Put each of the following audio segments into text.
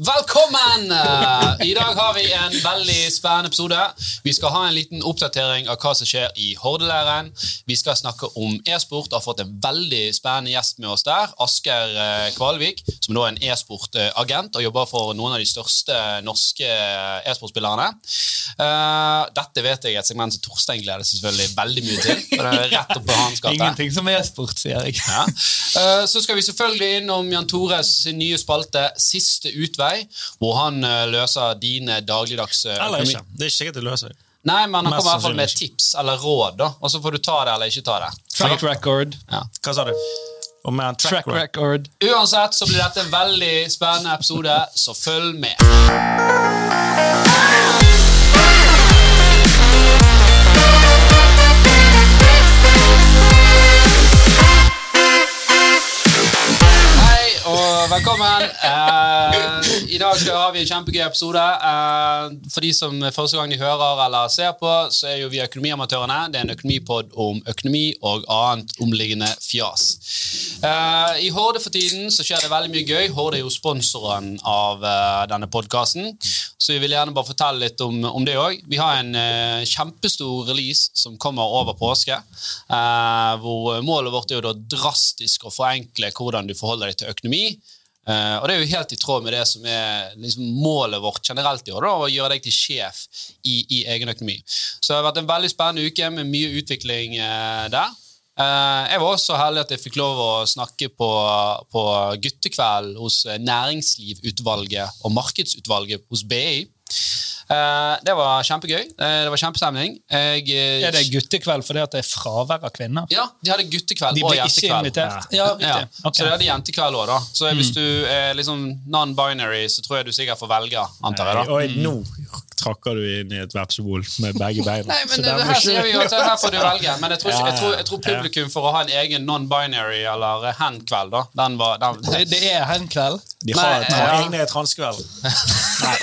Velkommen! Eh, I dag har vi en veldig spennende episode. Vi skal ha en liten oppdatering av hva som skjer i Hordeleiren. Vi skal snakke om e-sport. Har fått en veldig spennende gjest med oss der. Asgeir eh, Kvalvik, som nå er en e-sportagent og jobber for noen av de største norske e-sportspillerne. Eh, Dette vet jeg er et segment som Torstein gleder seg selvfølgelig veldig mye til. for det er rett opp på hans gate. Ingenting som e-sport, sier jeg. Ja. Så skal vi selvfølgelig innom Jan Tores nye spalte Siste utvei, hvor han eh, løser dine dagligdagse Eller ikke. Det er ikke sikkert det løser. Nei, men han kommer i hvert fall med tips eller råd, da. og så får du ta det eller ikke ta det. Track record. Ja. Hva sa du? Og med en track, Track record. record. Uansett så blir dette en veldig spennende episode, så følg med. Hei og velkommen. Eh, I dag skal vi en kjempegøy episode. Eh, for de som første gang de hører eller ser på, så er jo vi Økonomiamatørene. Det er en økonomipod om økonomi og annet omliggende fjas. Eh, I Horde for tiden så skjer det veldig mye gøy. Horde er jo sponsoren av eh, denne podkasten, så vi vil gjerne bare fortelle litt om, om det òg. Vi har en kjempestor release som kommer over påske, hvor målet vårt er jo da drastisk å forenkle hvordan du forholder deg til økonomi. Eh, og det er jo helt i tråd med det som er liksom, målet vårt generelt i år, da, å gjøre deg til sjef i, i egen økonomi. Så det har vært en veldig spennende uke med mye utvikling eh, der. Eh, jeg var også heldig at jeg fikk lov å snakke på, på guttekveld hos Næringslivutvalget og Markedsutvalget hos BI. Eh, det var kjempegøy. Eh, det var kjempestemning. Jeg, eh, Er det guttekveld fordi at det er fravær av kvinner? Ja, de hadde guttekveld De og jentekveld. Ja, Ja, okay. Så det hadde jentekveld òg, da. Så hvis du er liksom non-binary, så tror jeg du sikkert får velge, antar jeg. da. Og nå trakker du inn i et vepsebol med begge beina. Nei, men det, her ikke- sier vi jo at her får du velge. Men jeg tror, ikke, jeg tror, jeg tror Ja, ja. publikum for å ha en egen non-binary eller hen-kveld, da, den var den, Det, det er hen kveld. De har Nei, tra ja. egne transkveld. Nei,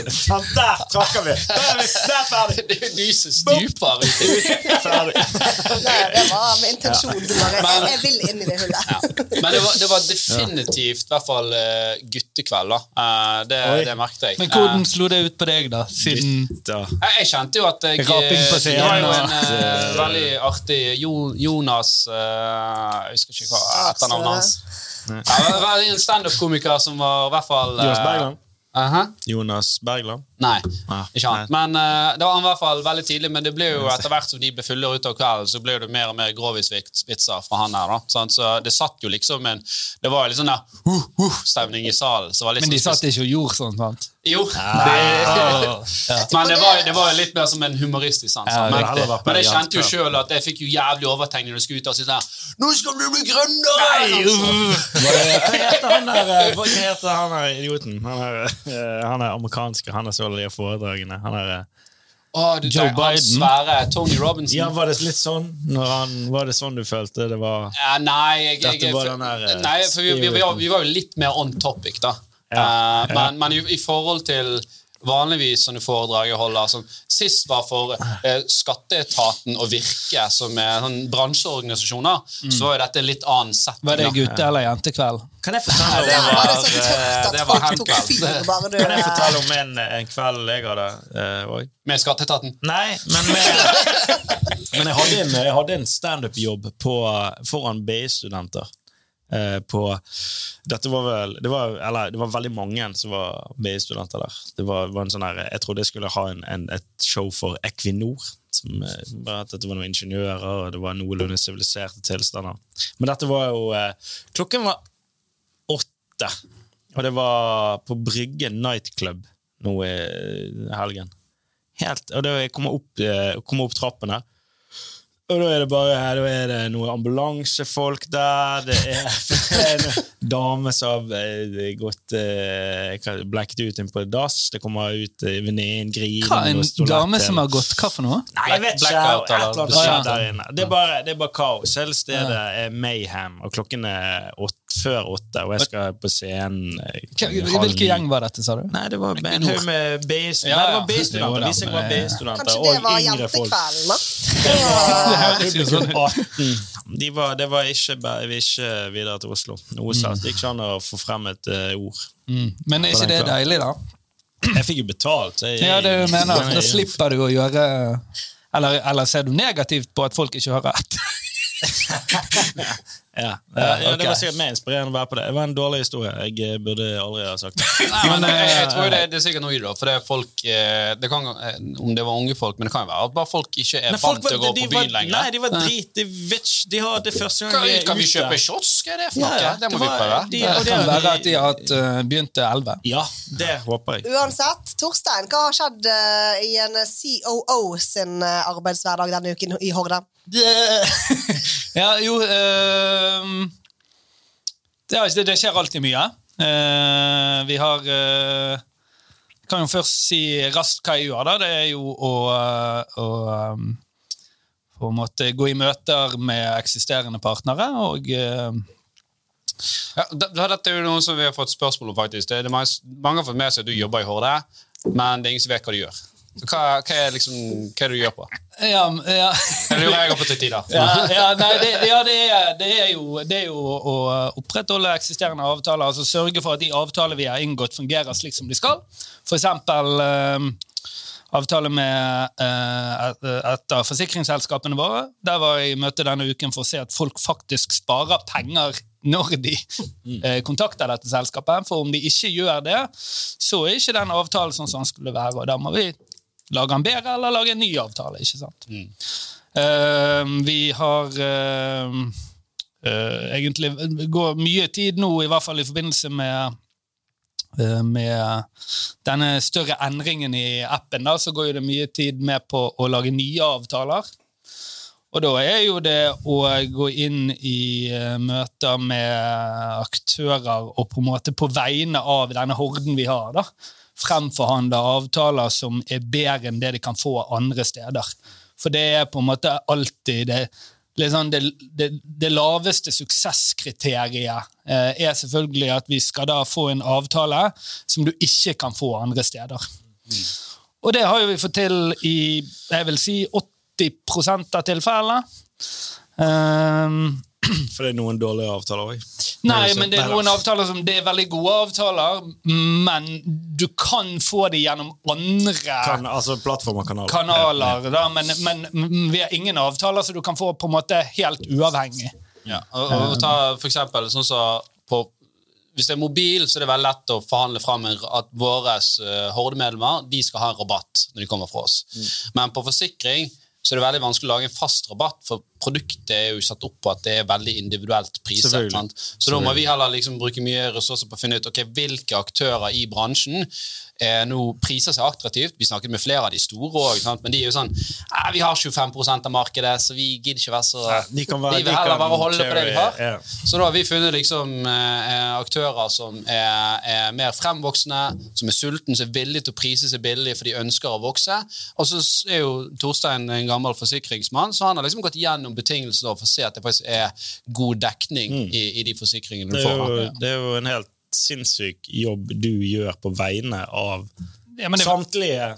der trakker vi! Der er vi der er ferdig! Det er jo som stuper ferdig. Nei, det var med intensjon. Bare. Men- Jeg, vil inn i det hullet. Men det var, det var definitivt i hvert fall eh, guttekveld, da. Eh, det, det merket jeg. Men hvordan Eh, slo det ut på deg, da? Siden Da. jeg, jeg kjente jo at jeg Raping på Det var jo en scenen, eh, veldig artig jo, Jonas uh, Jeg husker ikke hva etternavnet hans. Ja, det var en standup-komiker som var i hvert fall uh, Jonas Bergland? -huh. Jonas Bergland? Nei, Ah, ikke han. Men uh, det var han i hvert fall veldig tidlig, men det ble jo etter hvert som de ble fullere utover kvelden, så ble det mer og mer grovisvitser fra han her. da. Så det satt jo liksom en Det var jo litt sånn der uh, uh, stemning i salen. Så var litt Men de sånn satt ikke og gjorde sånn, sant? Jo. Åh. Men det var, det var jo litt mer som en humoristisk sans. Ja, men, men jeg kjente jo sjøl at jeg fikk jo jævlig overtegning når jeg skulle ut og si sånn Nå skal du bli gründer! Hva heter han der eh, Hva heter han der idioten? Han er, eh, han er amerikansk. han er så alle de foredragene. Han er, Oh, Å, du Joe Biden. svære Tony Robinson? ja, var det litt sånn? Han, var det sånn du følte det var Ja, nei, jeg, jeg, var der, eh, nei, vi, vi, vi, var, vi var jo litt mer on topic, da. Ja, Eh, ja. Men, men i, i forhold til vanligvis sånne foredrag jeg holder som Sist var for eh, Skatteetaten og Virke, som er sånn bransjeorganisasjoner, så var jo dette en litt annen setting. Var det gutte- eller jentekveld? Kan jeg fortelle om, det var det var, så eh, det var fyr. Kan jeg fortelle om en, en kveld jeg hadde òg? Med Skatteetaten. Nei, men, med, men jeg hadde en, jeg hadde en standup-jobb foran BI-studenter. Eh, på Dette var vel det var, Eller det var veldig mange som var BI-studenter der. Det var, var en sånn her, Jeg trodde jeg skulle ha en, en, et show for Equinor. Som, eh, at det var noen ingeniører, og det var noenlunde siviliserte tilstander. Men dette var jo eh, Klokken var åtte, og det var på Brygge nightclub nå i helgen. Helt, og det, jeg kom opp, eh, kommer opp trappen her, og da er det bare da er det noen ambulansefolk der. Det er en dame som har eh, gått eh, blekket ut inn på dass. Det kommer ut eh, venninnen grinende. Hva, en dame som har gått Hva for noe? Nei, jeg vet ikke. Et eller eller annet skjer der inne. Det er bare, det er bare kaos. Hele stedet er mayhem, og klokken er åtte, før åtte, og jeg skal på scenen eh, Hvilken gjeng var dette, sa du? Nei, det var en haug med BI-studenter. Var seg å være men- BI-studenter Kanskje det og var yngre folk. jentekvelden, da? Det var- sånn ut. 18. De var, det var ikke, ikke videre til Oslo. Noe Mm. Det gikk ikke an å få frem et eh, ord. Mm. Men er ikke det deilig, da? Jeg fikk jo betalt. Jeg, Ja, det du mener. Da slipper du å gjøre Eller, eller ser du negativt på at folk ikke hører etter? Ja, ja, ja. Det var sikkert mer inspirerende å være på det. Det var en dårlig historie. Jeg eh, burde aldri ha sagt det. Nei, men jeg, jeg tror det, det er sikkert noe i det. For det er folk eh, det kan, eh, Om det var unge folk, men det kan jo være at bare folk ikke er folk vant til å gå de på byen lenger. Nei, de var drit. De, vet de har det første gang de er kan vi kjøpe shots? Hva er det for noe? Ja, ja, det må det vi prøve. de- Det det kan være at de har eh, begynt til 11. Ja, det håper jeg. Uansett, Torstein, hva har skjedd uh, i en COO sin eh, arbeidshverdag denne uken i Horde? ja, jo ehm, det, er- det, skjer alltid mye. Eh, vi har eh, Kan jo først si raskt hva jeg gjør. da. Det er jo å, eh, å ehm, på en måte gå i møter med eksisterende partnere og Ja, dette er jo noe som vi har fått spørsmål om, faktisk. Det det mange, mange har fått med seg at du jobber i Horde, men det er ingen som vet hva du gjør. Hva, hva, er, liksom, hva er det du gjør på? Ja, ja. Jeg lurer jeg på til tider. ja, ja, nei, det, ja det, er, det, er jo, det er jo å opprettholde eksisterende avtaler. altså Sørge for at de avtaler vi har inngått, fungerer slik som de skal. For eksempel eh, avtale med eh, et, et av forsikringsselskapene våre. Der var jeg i møte denne uken for å se at folk faktisk sparer penger når de eh, kontakter dette selskapet. For om de ikke gjør det, så er ikke den avtalen sånn som den skulle være. og da må vi lage den bedre eller lage en ny avtale. ikke sant? Eh, vi har uh, uh, egentlig går mye tid nå, i hvert fall i forbindelse med eh, med denne større endringen i appen, da, så går det mye tid med på å lage nye avtaler. Og da er jo det å gå inn i eh, møter med aktører og på en måte på vegne av denne horden vi har, da, fremforhandle avtaler som er bedre enn det de kan få andre steder. For det er på en måte alltid det liksom det, det, det laveste suksesskriteriet eh, er selvfølgelig at vi skal da få en avtale som du ikke kan få andre steder. Og det har jo vi fått til i jeg vil si 80 av tilfellene. Um, For det er noen dårlige avtaler òg. Nei, men det er noen avtaler som det er veldig gode avtaler, men du kan få det gjennom andre Kan, altså plattformer og kanal. kanaler. Da, men, men vi har ingen avtaler så du kan få på en måte helt uavhengig. Ja, og, og ta for eksempel sånn som på hvis det er mobil, så er det veldig lett å forhandle fram at våre uh, hordemedlemmer de skal ha en rabatt når de kommer fra oss. Men på forsikring så det er det veldig vanskelig å lage en fast rabatt, for produktet er jo satt opp på at det er veldig individuelt priset. Så da må vi heller liksom bruke mye ressurser på å finne ut okay, hvilke aktører i bransjen eh, nå priser seg attraktivt. Vi snakket med flere av de store òg, men de er jo sånn eh, Vi har 25% av markedet, så vi gidder ikke være så Ja, være- Vi vil heller bare holde på det vi har. Yeah. Så da har vi funnet liksom eh, aktører som er, er mer fremvoksende, som er sulten, som er villige til å prise seg billig for de ønsker å vokse. Og så er jo Torstein en gammel forsikringsmann, så han har liksom gått gjennom betingelsene for å se at det faktisk er god dekning i, i de forsikringene du får. det er jo en helt sinnssyk jobb du gjør på vegne av Ja, men det, samtlige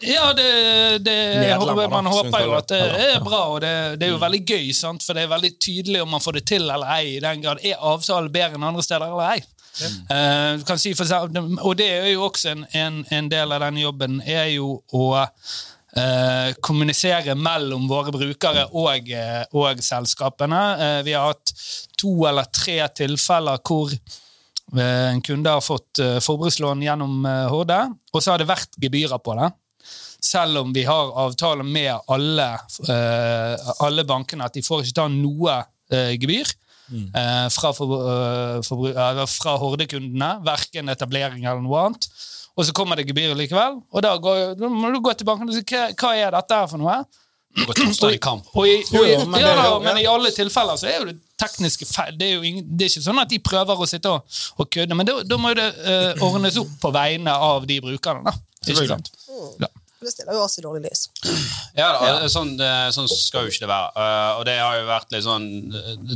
ja, det, det håper, man håper jo at det er bra, og det, det er jo veldig gøy, sant? for det er veldig tydelig om man får det til eller ei. i den grad Er avtalen bedre enn andre steder eller ei? Mm. Uh, kan si for, og det er jo også en, en, en del av den jobben, er jo å uh, kommunisere mellom våre brukere og, eh, og selskapene. Uh, vi har hatt to eller tre tilfeller hvor en kunde har fått eh, forbrukslån gjennom eh, Horde, og så har det vært gebyrer på det. Selv om vi har avtale med alle, eh, alle bankene at de får ikke ta noe eh, gebyr eh, fra, for, eh, eh, fra Horde-kundene, verken etablering eller noe annet. Og så kommer det gebyr likevel, og da, går, da må du gå til banken og si hva, hva er dette her for noe? Og Torstein i kamp. Og i, og i, men ja, da, men i alle tilfeller så er jo det tekniske feil. Det er jo ingen, det er ikke sånn at de prøver å sitte og, og kødde, men da, må det uh, ordnes opp på vegne av de brukerne. da. Ikke sant? Ja. Det stiller jo oss i dårlig lys. Ja, da, Sånn, sånn skal jo ikke det være. Uh, og det har jo vært litt sånn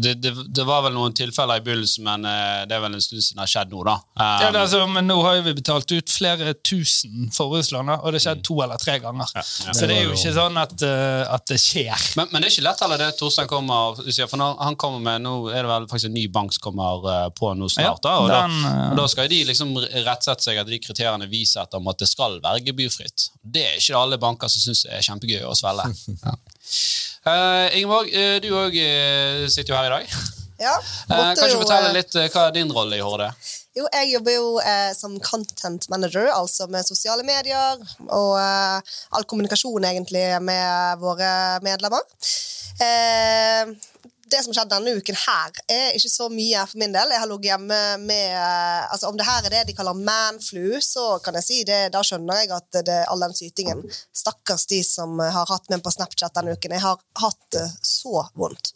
Det, det, det var vel noen tilfeller i begynnelsen, men uh, det er vel en stund siden det har skjedd nå, da. Um, Ja, det, er altså, men nå har jo vi betalt ut flere tusen for Russland, og det har skjedd to eller tre ganger. Så det er jo ikke sånn at, eh, at det skjer. men, men det er ikke lett heller det Torstein kommer sier, For når han kommer med Nå er det vel faktisk en ny bank som kommer på nå snart. da, og, den, da, og da skal de liksom rettsette seg etter de kriteriene vi setter om at det skal være gebyrfritt. Det er ikke alle banker som syns det er kjempegøy å svelge. Ja. Uh, Ingeborg, uh, du òg sitter jo her i dag. Ja, Uh, kan du fortelle eh, litt uh, hva er din rolle i Horde? Jo, jeg jobber jo eh, som content manager, altså med sosiale medier og eh, all kommunikasjon egentlig med våre medlemmer. Eh, det som skjedde denne uken her, er ikke så mye for min del. Jeg har ligget hjemme med eh, altså Om det her er det de kaller manflu, så kan jeg si det, da skjønner jeg at det er all den sytingen. Stakkars de som har hatt meg på Snapchat denne uken. Jeg har hatt det så vondt.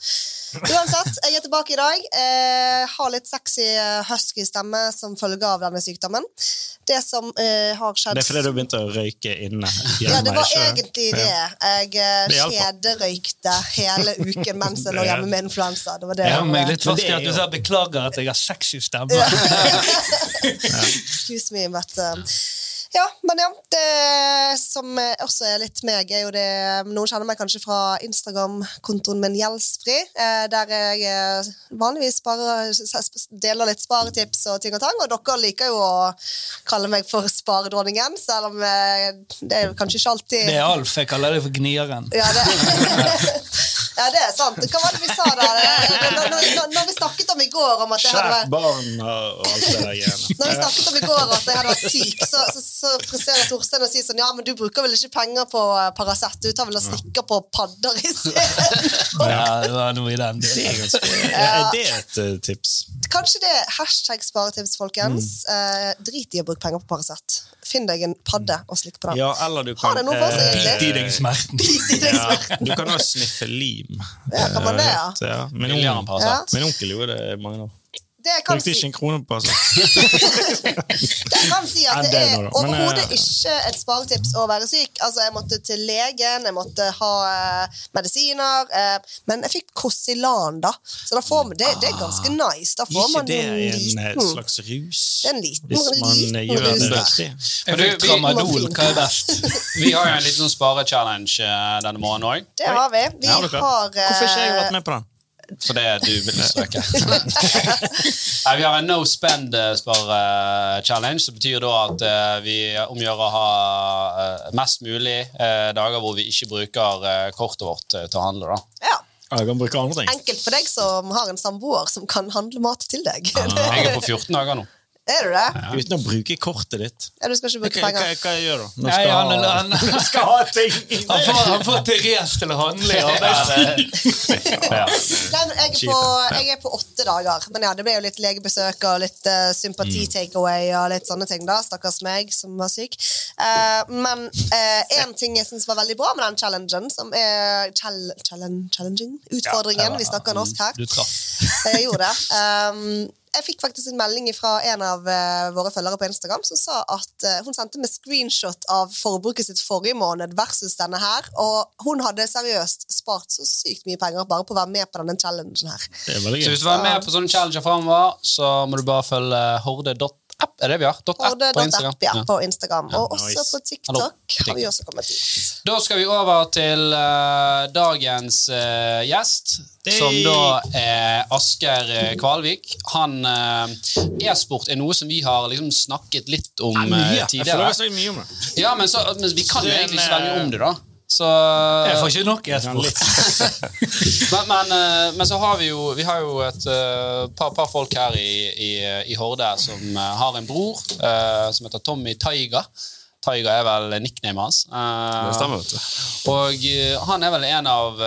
Uansett, jeg er tilbake i dag. Jeg har litt sexy eh, husky stemme som følge av denne sykdommen. Det som uh, har skjedd Det er fordi du begynte å røyke inne. ja, det var egentlig det. Jeg uh, kjederøykte hele uken mens jeg lå hjemme med influensa. Det var det. Ja, meg litt Men fast i at du sa 'beklager at jeg har sexy stemme'. Excuse me, but uh, Ja, men ja. Det som også er litt meg, er jo det Noen kjenner meg kanskje fra Instagram-kontoen min Gjeldsfri, eh, der jeg eh, vanligvis bare deler litt sparetips og ting og tang. Og dere liker jo å kalle meg for sparedronningen, selv om eh, det er jo kanskje ikke alltid Det er Alf. Jeg kaller deg for gnieren. Ja, det, ja, det er sant. Hva var det vi sa der? Når, når, når, vi snakket om i går om at jeg hadde vært barn og alt det der greiene. når vi snakket om i går at jeg hadde vært syk, så, så, så presterer Torstein å si sånn Ja, men du bruker vel ikke penger på eh, Paracet, du tar vel og slikker på padder i stedet? Ja, det var noe i den Det er, duren. ganske, er det et eh, tips? Kanskje det er hashtag sparetips, folkens. Eh, drit i å bruke penger på Paracet. Finn deg en padde og slikk på den. Ja, eller du Har kan det noe for seg, egentlig? Bit i deg smerten. Ja. Du kan også sniffe lim. Ja, kan man det, ja? Eh, ja. Min, onkel, Paracet. min onkel gjorde det i mange år. Det kan Brukte si, ikke en krone på Paracet. jeg kan si at det det er er overhodet eh, ikke et sparetips å være syk. Altså, Jeg måtte til legen, jeg måtte ha eh, medisiner, eh, men jeg fikk Kosilan, da. Så da får man, det, det er ganske nice. Da får Ikke man det en en eh, liten slags rus? Det er en liten, Hvis man liten eh, gjør rus det riktig. Tramadol. Hva er best? Vi har jo en liten sånn sparechallenge eh, denne måneden òg. Det har vi. Vi Ja, har Hvorfor ikke jeg vært med på den? Fordi du vil søke. Nei, vi har en no spend-spare-challenge, som betyr da at eh, vi omgjør å ha eh, mest mulig eh, dager hvor vi ikke bruker eh, kortet vårt eh, til å handle. da. ja, Ja, Jeg kan bruke andre ting. Enkelt for deg som har en samboer som kan handle mat til deg. Jeg er på 14 dager nå. Er du det? Uten å bruke kortet ditt. Ja, du skal ikke Hva, bruke hva, penger. hva jeg gjør da? Nå Nei, skal han, ha- han, han, skal ha ting! han, får, han får Therese til å handle i arbeidstid. Ja. Nei, jeg, er på, jeg er på åtte dager. Men ja, det ble jo litt legebesøk og litt uh, sympati-takeaway og litt sånne ting. da, Stakkars meg som var syk. Uh, men én ting jeg syns var veldig bra med den challengen, som er chal challenging, utfordringen. Vi snakker norsk her. Du traff. Jeg gjorde det. Um, jeg fikk faktisk en melding fra en av eh, våre følgere på Instagram som sa at eh, hun sendte meg screenshot av forbruket sitt forrige måned versus denne her, og hun hadde seriøst spart så sykt mye penger bare på å være med på denne challengen her. Det er Så hvis du vil være med på sånne challenger framover, så må du bare følge horde.app. Er det vi har? .app app på Instagram. App, ja, Ja. på Instagram. Og også nice. på Hallo. TikTok har vi også kommet ut. Da skal vi over til uh, dagens uh, gjest, Hei. som da er Asker uh, Kvalvik. Han eh, E-sport er noe som vi har liksom snakket litt om eh, Mye. Jeg føler tidligere. jeg har snakket mye om det. Ja, men, så, men vi kan jo egentlig ikke så veldig om det, da. Så, Jeg får ikke nok e-sport. men, men, eh, men så har vi jo, vi har jo et eh, par, par folk her i, i, i Horde som eh, har en bror eh, som heter Tommy Taiga. Taiga er vel nicknamet hans. Eh, Det stemmer, vet du. og han er vel en av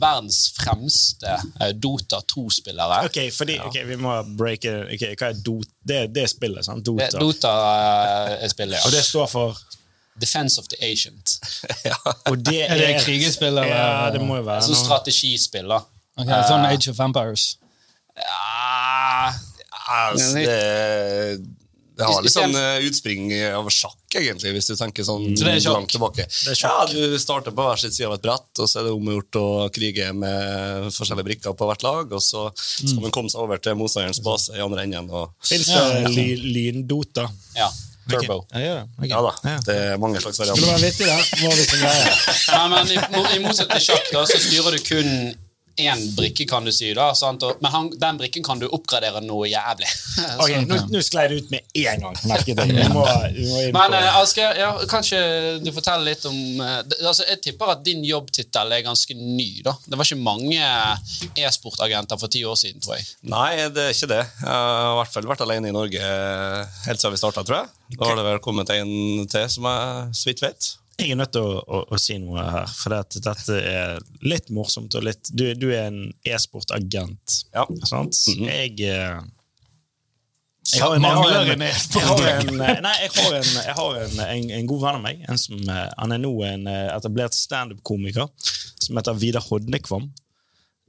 verdens fremste Dota 2-spillere. Ok, fordi, ok, vi må breake okay, Hva er Dota? Det, det er spillet, sant? Dota. Dota-spillet, Og det står for Defense of the Agent. Og det Er det krigespill, eller? Ja, det må jo være Sånn strategispill, da. Ok, sånn Age of Vampires? Ja, Altså, det, Det har litt sånn eh, utspring av sjakk, egentlig, hvis du tenker sånn Så det er sjakk? langt tilbake. er Ja. Du starter på hver sin side av et brett, og så er det omgjort å krige med forskjellige brikker på hvert lag, og så skal man komme seg over til motstanderens base i andre enden. Og, Fins det ly, lyndota? Ja. Turbo. Ja, okay. ja da, det er mange slags Skulle varianter. være vittig, det. Må vi som greier. Nei, men i, I motsetning til sjakk da, så styrer du kun én brikke, kan du si. da, sant? Og, men han, den brikken kan du oppgradere noe jævlig. Ok, Så- nå, nå sklei det ut med en gang, merket jeg. Vi må, vi må inn Men på eh, Asgeir, ja, kanskje du forteller litt om eh, altså, Jeg tipper at din jobbtittel er ganske ny. da. Det var ikke mange e-sportagenter for ti år siden, tror jeg. Nei, det er ikke det. Jeg har i hvert fall vært alene i Norge helt siden vi starta, tror jeg. Da har det vel kommet en til som jeg så vidt vet. Jeg er nødt til å, å, å si noe her, for dette, dette er litt morsomt. og litt, Du, du er en e-sportagent, Ja. sant? Mhm. Jeg eh, Jeg har jeg har en- jeg har en, nei, jeg har, en, jeg har en, en, en god venn av meg. En som, eh, han er nå en eh, etablert standup-komiker som heter Vidar Hodnekvam.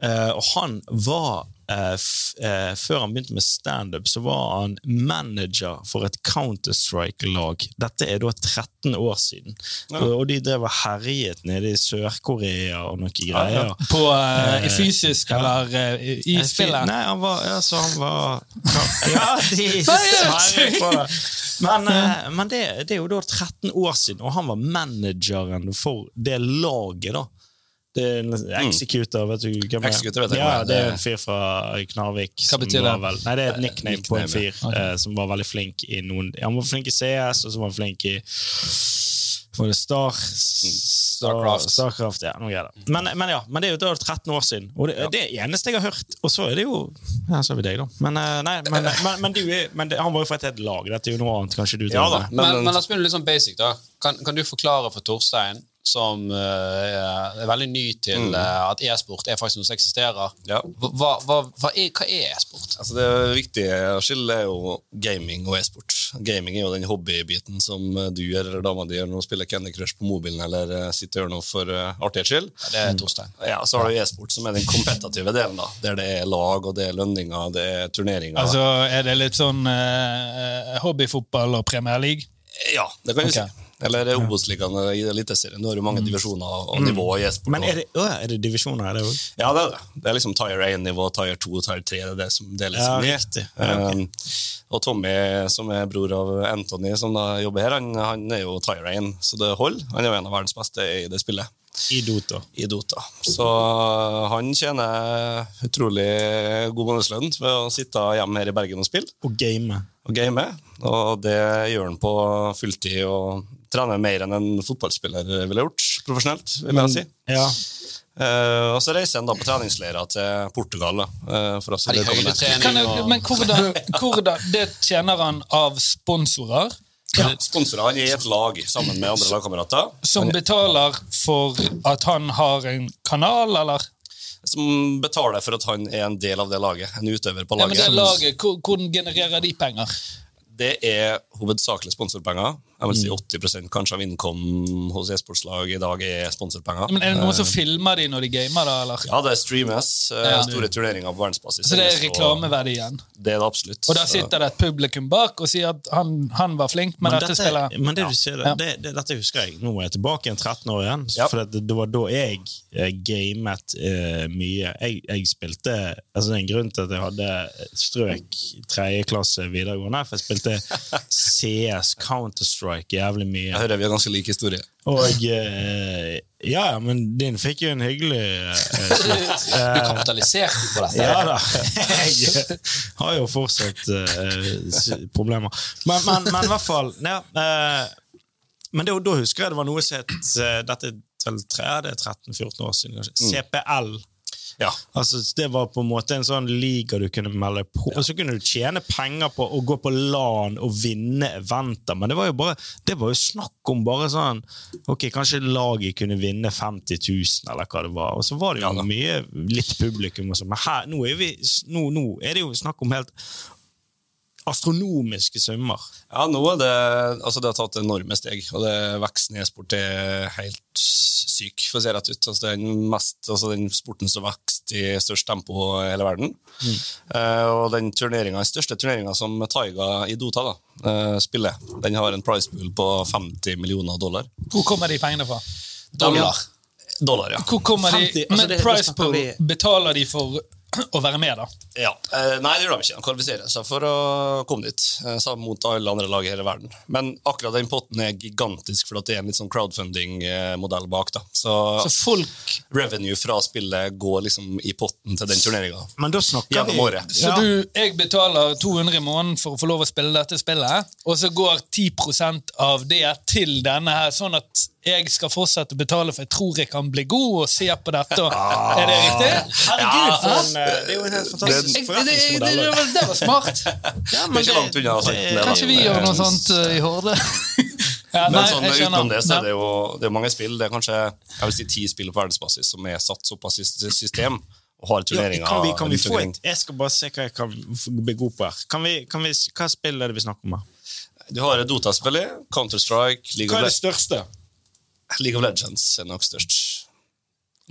Uh, og han var eh, eh, Før han begynte med standup, så var han manager for et Counter-Strike-lag. Dette er da 13 år siden. Og, og de drev og herjet nede i Sør-Korea og noe greier. På, uh, fysisk eller uh, i spillet? Nei, han var, altså, han var Ja, de sverger på det. Men, uh, men det, det er jo da 13 år siden, og han var manageren for det laget, da. Det er en Executor, vet du hvem er? Executor vet jeg ja, hvem er. det er en fyr fra Knarvik. Hva som betyr var det? Vel, nei, det er et nickname, på en fyr eh, som var veldig flink i noen Han var flink i CS, og så var han flink i var det Star, Star, Starcraft. Starcraft. Ja, noe greier. Men, men ja, men det er jo da 13 år siden. Og det, det eneste jeg har hørt Og så er det jo Ja, så har vi deg, da. Men, eh, nei, men, men, men, du er, men det, han var jo fra et helt lag. Dette er jo noe annet. Kanskje du Ja tar da. med. Men, Men- men la oss begynne litt sånn basic. da. Kan, kan du forklare for Torstein, som eh, er veldig ny til eh, at e-sport er faktisk noe som eksisterer, Ja. hva, hva, hva er, hva er e-sport? Altså Det viktige å skille er jo gaming og e-sport. Gaming er jo den hobbybiten som eh, du gjør, eller dama di gjør når du spiller Candy Crush på mobilen eller sitter og gjør noe for uh, artighets skyld. Det er Torstein. Ja, Så har du e-sport, som er den kompetative delen, da. der det er lag, og det er lønninger, det er turneringer. Altså, Er det litt sånn uh, hobbyfotball og Premier League? Ja, det kan du okay. si. Eller Obos-ligaen i Eliteserien. Nå er det jo mange divisjoner og nivå i e-sport. Men er det, å, er det divisjoner? Er det også? Ja, det er det. Det er liksom Tire 1-nivå, Tire 2, Tire 3. Det er det som deles Ja, inn i. riktig. Ja. Um, og Tommy, som er bror av Anthony, som da jobber her, han, han er jo Tire 1, så det holder. Han er jo en av verdens beste i det spillet. I Dota. i Dota. Så uh, han tjener utrolig god månedslønn ved å sitte hjemme her i Bergen og spille Og game. og game. Og det gjør han på fulltid og trener mer enn en fotballspiller ville gjort profesjonelt. vil jeg si. Ja. Uh, og så reiser han da på treningsleirer til Portugal. Da, eh, for oss jeg, og men hvordan, hvordan Det tjener han av sponsorer? Ja, Sponsorer han er i et lag sammen med andre lagkamerater. Som betaler for at han har en kanal, eller? Som betaler for at han er en del av det laget. En utøver på Ja, men det laget, Hvordan genererer de penger? Det er hovedsakelig sponsorpenger. Jeg vil si 80% kanskje av innkom hos e-sportslag i dag er sponsorpenger. Men Er det noen som filmer de når de gamer, da? eller? Ja, det streames. eh, Ja. Store turneringer på verdensbasis. Så det er reklameverdi igjen? Det er det absolutt. Og der sitter det et publikum bak og sier at han, han var flink, men, Men, dette dette, spillet men det du sier, Ja. det, det, dette husker jeg. Nå er jeg tilbake igjen 13 år igjen. Ja. For det, det var da jeg eh, gamet uh, mye. Jeg, jeg spilte altså Det er en grunn til at jeg hadde strøk tredje klasse videregående. For jeg spilte CS, Counter-Strike, jævlig mye. Jeg hører vi har ganske lik historie. Og eh, Ja, men din fikk jo en hyggelig eh, slutt. Du kapitaliserte på dette. Ja da. Jeg har jo fortsatt eh, problemer. Men, men, men i hvert fall ja, eh, Men det, da husker jeg det var noe som het eh, Dette er vel det er 13-14 år siden. kanskje. CPL. Ja. Altså, det var på en måte en sånn liga du kunne melde på. Og så kunne du tjene penger på å gå på LAN og vinne eventer. Men det var jo bare det var jo snakk om bare sånn Ok, kanskje laget kunne vinne 50 000, eller hva det var. Og så var det jo Ja mye litt publikum og sånn. Men her, nå, er vi, nå, nå er det jo snakk om helt astronomiske summer. Ja, nå er det Altså, det har tatt enorme steg, og det veksten i e-sport er helt syk, for å si rett ut. Altså, det er den, mest, altså, den sporten som vokser i størst tempo i hele verden. Eh, og den turneringen, den største turneringa som Taiga i Dota da, eh, spiller, den har en price pool på 50 millioner dollar. Hvor kommer de pengene fra? Dollar. Dollar, ja. Hvor kommer 50, de, altså men det- price pool betaler de for å være med, da? Ja, eh, Nei, det gjør de ikke. De kvalifiserer seg for å komme dit, eh, sammen mot alle andre lag i hele verden. Men akkurat den potten er gigantisk, for at det er en litt sånn crowdfunding-modell bak. da. Så, Så folk revenue fra spillet går liksom i potten til den turneringa Men da snakker gjennom vi året. Så Ja. du, jeg betaler 200 i måneden for å få lov å spille dette spillet, og så går 10% av det til denne her, sånn at jeg skal fortsette å betale, for jeg tror jeg kan bli god og se på dette. Ah, Er det riktig? Herregud, for en, eh, det er jo en helt fantastisk det, det, det, forretningsmodell. var- det var smart. Ja, Det det, langt altså. Det Kanskje vi gjør noe sånt uh, i Horde? ja, Men sånn, utenom det så er det jo det er mange spill. Det er kanskje jeg vil si ti spill på verdensbasis som er satt såpass i system og har Ja, kan vi, kan vi få et Jeg skal bare se hva jeg kan bli god på her. Kan vi, kan vi, hva spill er det vi snakker om? her? Du har Dota, selvfølgelig. Counter-Strike, League, Hva er det største? League of Legends er nok størst.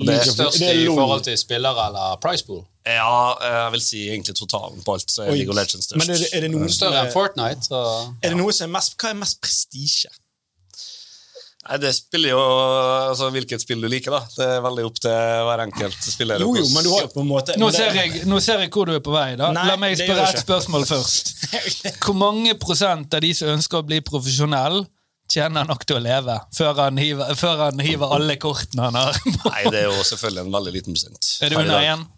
Og det, er Størst i forhold til spillere eller price pool? ja, jeg vil si egentlig totalen på alt, så er Oi. League of Legends størst. Men er det, er det noe Større enn Fortnite. Så. er det noe som er mest Hva er mest prestisje? Nei, det spiller jo altså, hvilket spill du liker, da. Det er veldig opp til hver enkelt spiller. Jo, jo, men du har jo på en måte Nå ser, jeg, nå ser jeg hvor du er på vei. da. Nei, La meg spørre et spørsmål først. Hvor mange prosent av de som ønsker å bli profesjonell, tjener nok til å leve før han hiver, før han hiver alle kortene han har? Nei, det er jo selvfølgelig en veldig liten prosent. Er det under igjen?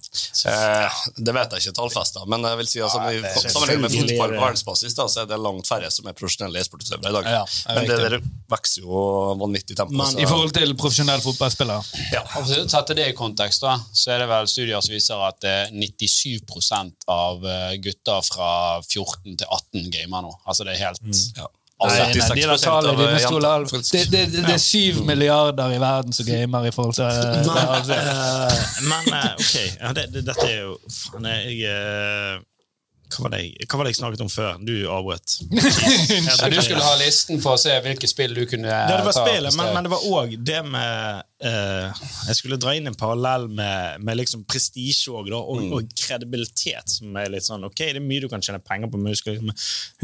Eh, det vet jeg ikke tallfesta, men jeg vil si altså, Ja, i sammenlignet med fotball på verdensbasis da, så er det langt færre som er profesjonelle e-sportutøvere i dag. Ja, men det der vokser jo vanvittig tempo. Men så- I forhold til profesjonelle fotballspillere? ja. Absolutt. Sette det i kontekst, da, så er det vel studier som viser at eh, 97% av eh, gutter fra 14 til 18 gamer nå. Altså det er helt Ja. Nei, Altså, nei, de der 86% tallene av dine jenter, stoler alt. faktisk. Det, det, det, det er syv milliarder i verden som gamer i forhold til Men, altså. eh, men eh, ok, ja, det, det, dette er jo Faen, jeg eh, hva, var det, jeg- hva var det jeg snakket om før? Du avbrøt. Ja, du skulle ha listen for å se hvilke spill du kunne Ja, det var ta spillet, men, men det var òg det med uh, Jeg skulle dra inn en parallell med, med liksom prestisje og, og, og kredibilitet. Som er litt sånn, ok, Det er mye du kan tjene penger på, men husker, liksom,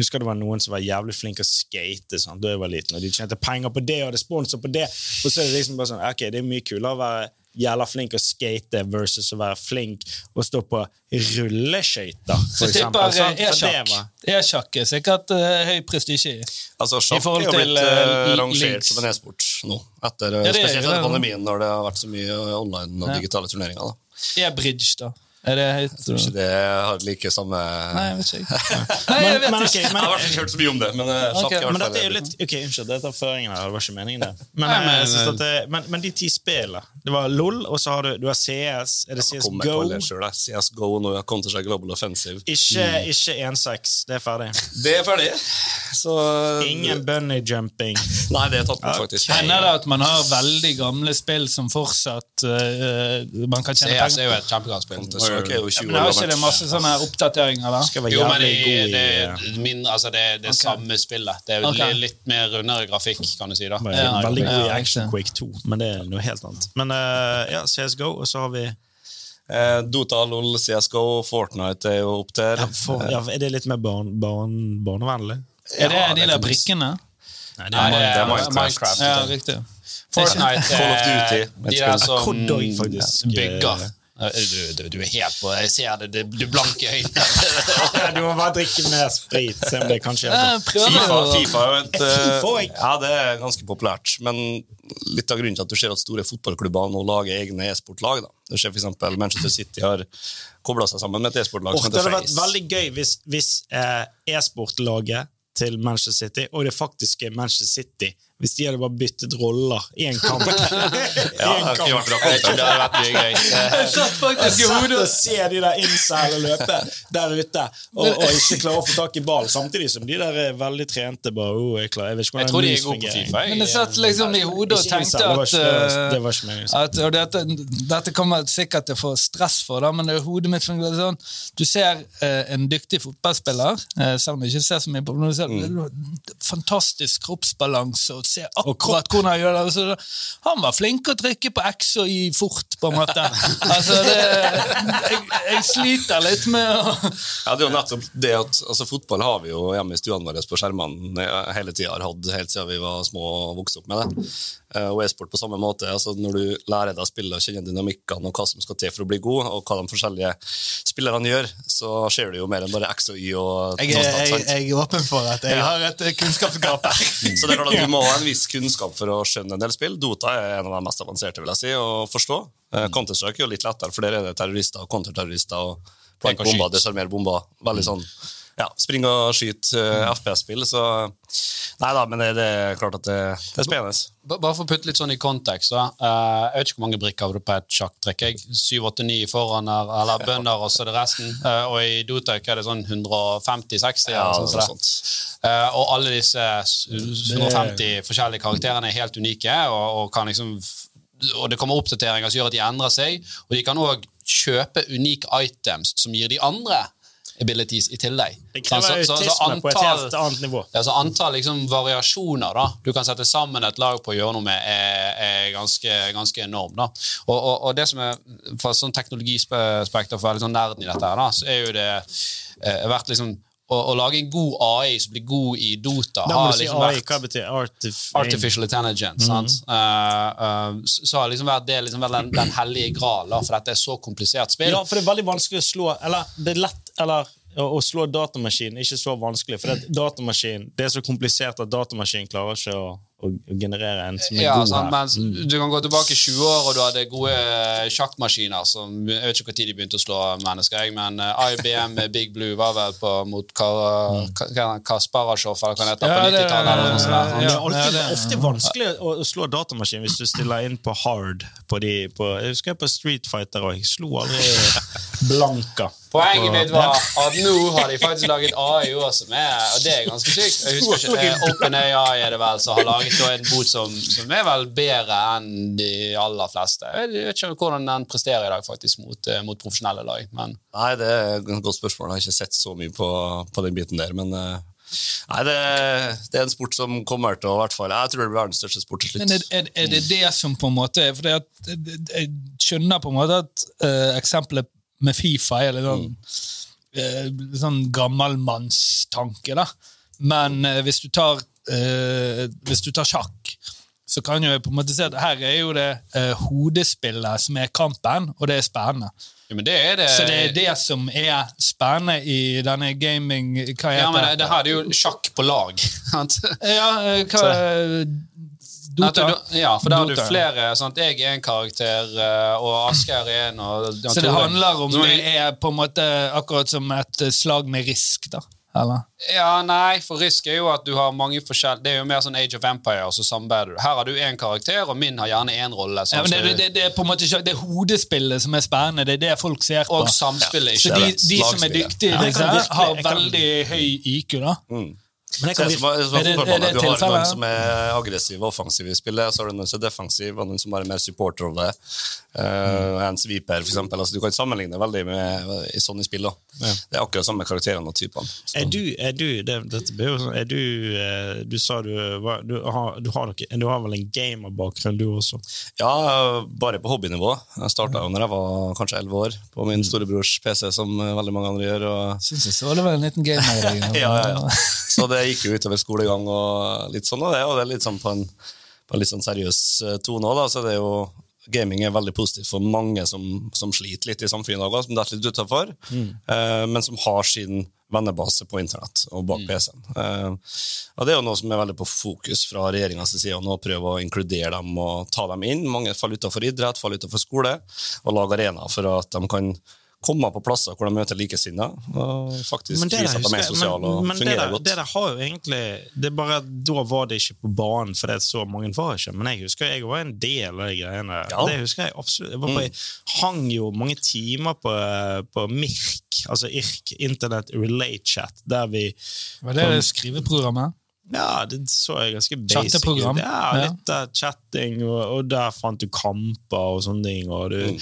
husker det var noen som var jævlig flink å skate sånn, da jeg var liten, og de tjente penger på det og hadde sponsor på det. Og så er det liksom bare sånn, ok, det er mye kulere å være jævla flink å skate versus å være flink å stå på rulleskøyter, for eksempel. eh, det e-sjakk. E-sjakk er sikkert eh, høy prestisje i. Altså, I Sjakk er jo blitt eh, rangert som en e-sport nå. Etter, det er spesielt etter pandemien, når det har vært så mye online og digitale turneringer. da. E-bridge, da. Er det høyt? Jeg tror ikke det har like samme Nei, jeg vet ikke. Nei, jeg vet Men- men ikke. men... Jeg har ikke hørt så mye om det, men eh, sjakk Ok, i hvert Men dette er jo litt Ok, Unnskyld, det er føringen her. Det var ikke meningen, det. Men, Nei, eh, men- jeg at det, men, men de ti spillene Det var LOL, og så har du, du har CS. Er det CS Go? selv, CS Go nå, ja, Counter-Strike Global Offensive. Ikke, Mm. ikke 1-6. Det er ferdig. Det er ferdig. Så Ingen bunny jumping. Nei, det er tatt bort, faktisk. Hender det at man har veldig gamle spill som fortsatt uh, man kan tjene CS penger er jo et kjempegodt spill. Counter-Strike er jo 20 Men år har ikke det gammelt. masse sånne oppdateringer, da? Skal være Jo, men det, i det, min, er altså det, det okay. samme spillet. Det er okay. litt mer rundere grafikk, kan du si. da. Ja, Veldig god i Action Quake 2, men det er noe helt annet. Men uh, ja, CSGO, og så har vi Eh, Dota, LOL, CSGO, Fortnite er jo opp der. ja, for, ja, Er det litt mer barn, barn, barnevennlig? Er det Ja, de der brikkene? Nei, det er, Nei, det er Minecraft. Minecraft. Ja, riktig. Fortnite, Call of Duty, eh, de der som bygger. Du, du, du er helt på Jeg ser det, det du blanke øynene. du må bare drikke mer sprit. Se om det kan skje. FIFA, FIFA jo et FIFA også? Ja, det er ganske populært. Men litt av grunnen til at du ser at store fotballklubber nå lager egne e-sportlag. Det skjer eksempel Manchester City har kobla seg sammen med et e-sportlag det hadde vært veldig gøy hvis, hvis eh, e-sportlaget til Manchester City og det faktiske Manchester City Hvis de hadde bare byttet roller i en kamp. Ja, det har vært bra Jeg tror det hadde vært mye gøy. Jeg satt faktisk i hodet og se de der incel løpe der ute og, og ikke klare å få tak i ball, samtidig som de der er veldig trente. bare, oh, jeg, klarer, jeg vet ikke Jeg tror de er gode på. Fifa. Men jeg satt liksom i hodet og tenkte det at, det var- eh, det ikke at og dette, dette kommer jeg sikkert til å få stress for, da, men det er hodet mitt fungerer sånn. Du ser eh, en dyktig fotballspiller, eh, selv om jeg ikke ser så mye på du ser, Fantastisk kroppsbalanse og ser akkurat hvordan han gjør det. Så han var flink å trykke på X og Y fort, på en måte. Altså, det, jeg, jeg sliter litt med å Ja, det er jo nettopp det at altså, Fotball har vi jo hjemme i stuene våre på skjermene eh, hele tida, har hatt helt siden vi var små og vokste opp med det. Eh, Og e-sport på samme måte. altså Når du lærer deg å spille og kjenner dynamikkene og hva som skal til for å bli god, og hva de forskjellige spillerne gjør, så ser du jo mer enn bare X og Y og jeg, er, jeg, jeg er åpen for at jeg har et eh, kunnskapsgap her. Så det er klart at du må ha en viss kunnskap for å skjønne en del spill. Dota er en av de mest avanserte vil jeg si, å forstå. Eh, Counter-Strike er jo litt lettere, for der er det terrorister og konterterrorister. og plank bomber, desarmer bomber. Veldig sånn ja, springe og skyte uh, FPS-spill, så Nei da, men det, det er klart at det, det er spennende. Ba- Bare for å putte litt sånn i kontekst. da. Uh, jeg vet ikke hvor mange brikker har du på et sjakktrekk. jeg. Syv, åtte, ni foran her, eller bønder, og så er det resten. Uh, og i Dotec er det sånn 150-60. Ja, sånn så. Eh, og alle disse s- 150 forskjellige karakterene er helt unike, og, og, kan liksom, og det kommer oppdateringer som gjør at de endrer seg. Og de kan òg kjøpe unike items som gir de andre abilities i tillegg. Det krever Så- så- så autisme på et helt annet nivå. ja, så Antall liksom, variasjoner da, du kan sette sammen et lag på å gjøre noe med, er, er ganske, ganske enorm. da. Og, og, og det som er, Fra sånn teknologispekter, for å være litt sånn nerden i dette, her, da, så er jo det eh, vært liksom å, å lage en god AI som blir god i Dota, Da må har du si liksom AI. Hva betyr artif Artificial intelligence. sant? uh, uh, så så har liksom vært det liksom vært den, den hellige gral, for dette er så komplisert spill. Ja, for det er veldig vanskelig å slå Eller det er lett eller, å, slå datamaskinen er ikke så vanskelig. For det, det er så komplisert at datamaskinen klarer ikke å, å, generere en som er Ja, god sant, her. men Du kan gå tilbake 20 år, og du hadde gode eh, sjakkmaskiner som Jeg vet ikke når de begynte å slå mennesker, jeg, men eh, IBM med Big Blue var vel på, mot Ka- Kasparasjov, eller hva det heter, på 90-tallet. eller noe sånt. der, sant? Det er det er- ofte vanskelig å, å slå datamaskin hvis du stiller inn på hard. På de, på, jeg husker på Street Fighter òg. Jeg slo aldri blanka. Poenget mitt var at nå har de faktisk laget AI også, er, og det er ganske sykt. Jeg husker ikke, det er OpenAI er det vel som har laget da en bot som, som er vel bedre enn de aller fleste. Jeg vet ikke hvordan den presterer i dag faktisk mot, eh, mot profesjonelle lag, men Nei, det er et godt spørsmål. Jeg har ikke sett så mye på, på den biten der, men eh, Nei, det, det er en sport som kommer til å i hvert fall, Jeg tror det blir verdens største sport til slutt. Men er, er, er det det som på en måte For det at, jeg skjønner på en måte at uh, eksempelet med Fifa er litt sånn, mm. uh, sånn gammelmannstanke, da. Men uh, hvis, du tar, eh, hvis du tar sjakk, så kan jo jeg på en måte si at her er jo det eh, hodespillet som er kampen, og det er spennende. ja, men det er det. Så det er det som er spennende i denne gaming Hva heter Ja, men det, det her er jo sjakk på lag. Ja, eh, hva Dota. du- Ja, for da har du flere. Sant? Jeg er en karakter, eh, og Asgeir er en. Og, Så det handler om det er på en måte akkurat som et slag med risk, da? Eller? Ja, nei, for risk er jo at du har mange forskjellige Det er jo mer sånn Age of Empire, og så samarbeider du. Her har du én karakter, og min har gjerne én rolle. Ja, sånn men det, det, det er på en måte ikke Det er hodespillet som er spennende. Det er det folk ser på. og samspillet, ikke de, det. de som er dyktige, Ja, har veldig høy IQ, da. Men jeg Så kan det er som, som Er det- er det Du har noen som er aggressiv og offensiv i spillet, så har du noen som er defensiv, og noen som bare er mer supporterrolle. Uh, en sweeper, for eksempel. Altså, du kan sammenligne veldig med i sånne spill. Ja. Det er akkurat samme karakterene og typene. Er du, er du det, jo sånn, er du, eh, du sa du du, har, du, har noe, du har vel en gamerbakgrunn, du også? Ja, bare på hobbynivå. Jeg starta jo når jeg var kanskje elleve år, på min storebrors PC, som eh, veldig mange andre gjør. Og Syns jeg så det var en liten gamer ja, ja, ja. Så det gikk jo utover skolegang og litt sånn, og det, og det er litt sånn på en, på en litt sånn seriøs eh, tone òg, da. Så det er jo Gaming er veldig positivt for mange som, som sliter litt i samfunnet, også, som detter litt utafor, eh, men som har sin vennebase på internett og bak PC-en. Eh, og Det er jo noe som er veldig på fokus fra regjeringas side, å nå prøve å inkludere dem og ta dem inn. Mange faller utenfor idrett, faller utenfor skole, og lage arenaer for at de kan komme på plasser hvor de møter likesinnede. Og faktisk Men det vise der, at de er sosiale og men det, fungerer der, godt. det der har jo egentlig Det er bare Da var det ikke på banen, for det er så mange var ikke. Men jeg husker jeg var en del av de greiene. Ja. Det husker Jeg absolutt Jeg, var på, jeg hang jo mange timer på, på MIRK, altså IRK, Internet Relay Chat, der vi Var det det skriveprogrammet? Ja, det så jeg ganske basic Chatteprogram. Ja. litt ja. chatting, og, og der fant du kamper og sånne ting. Og du, Mm.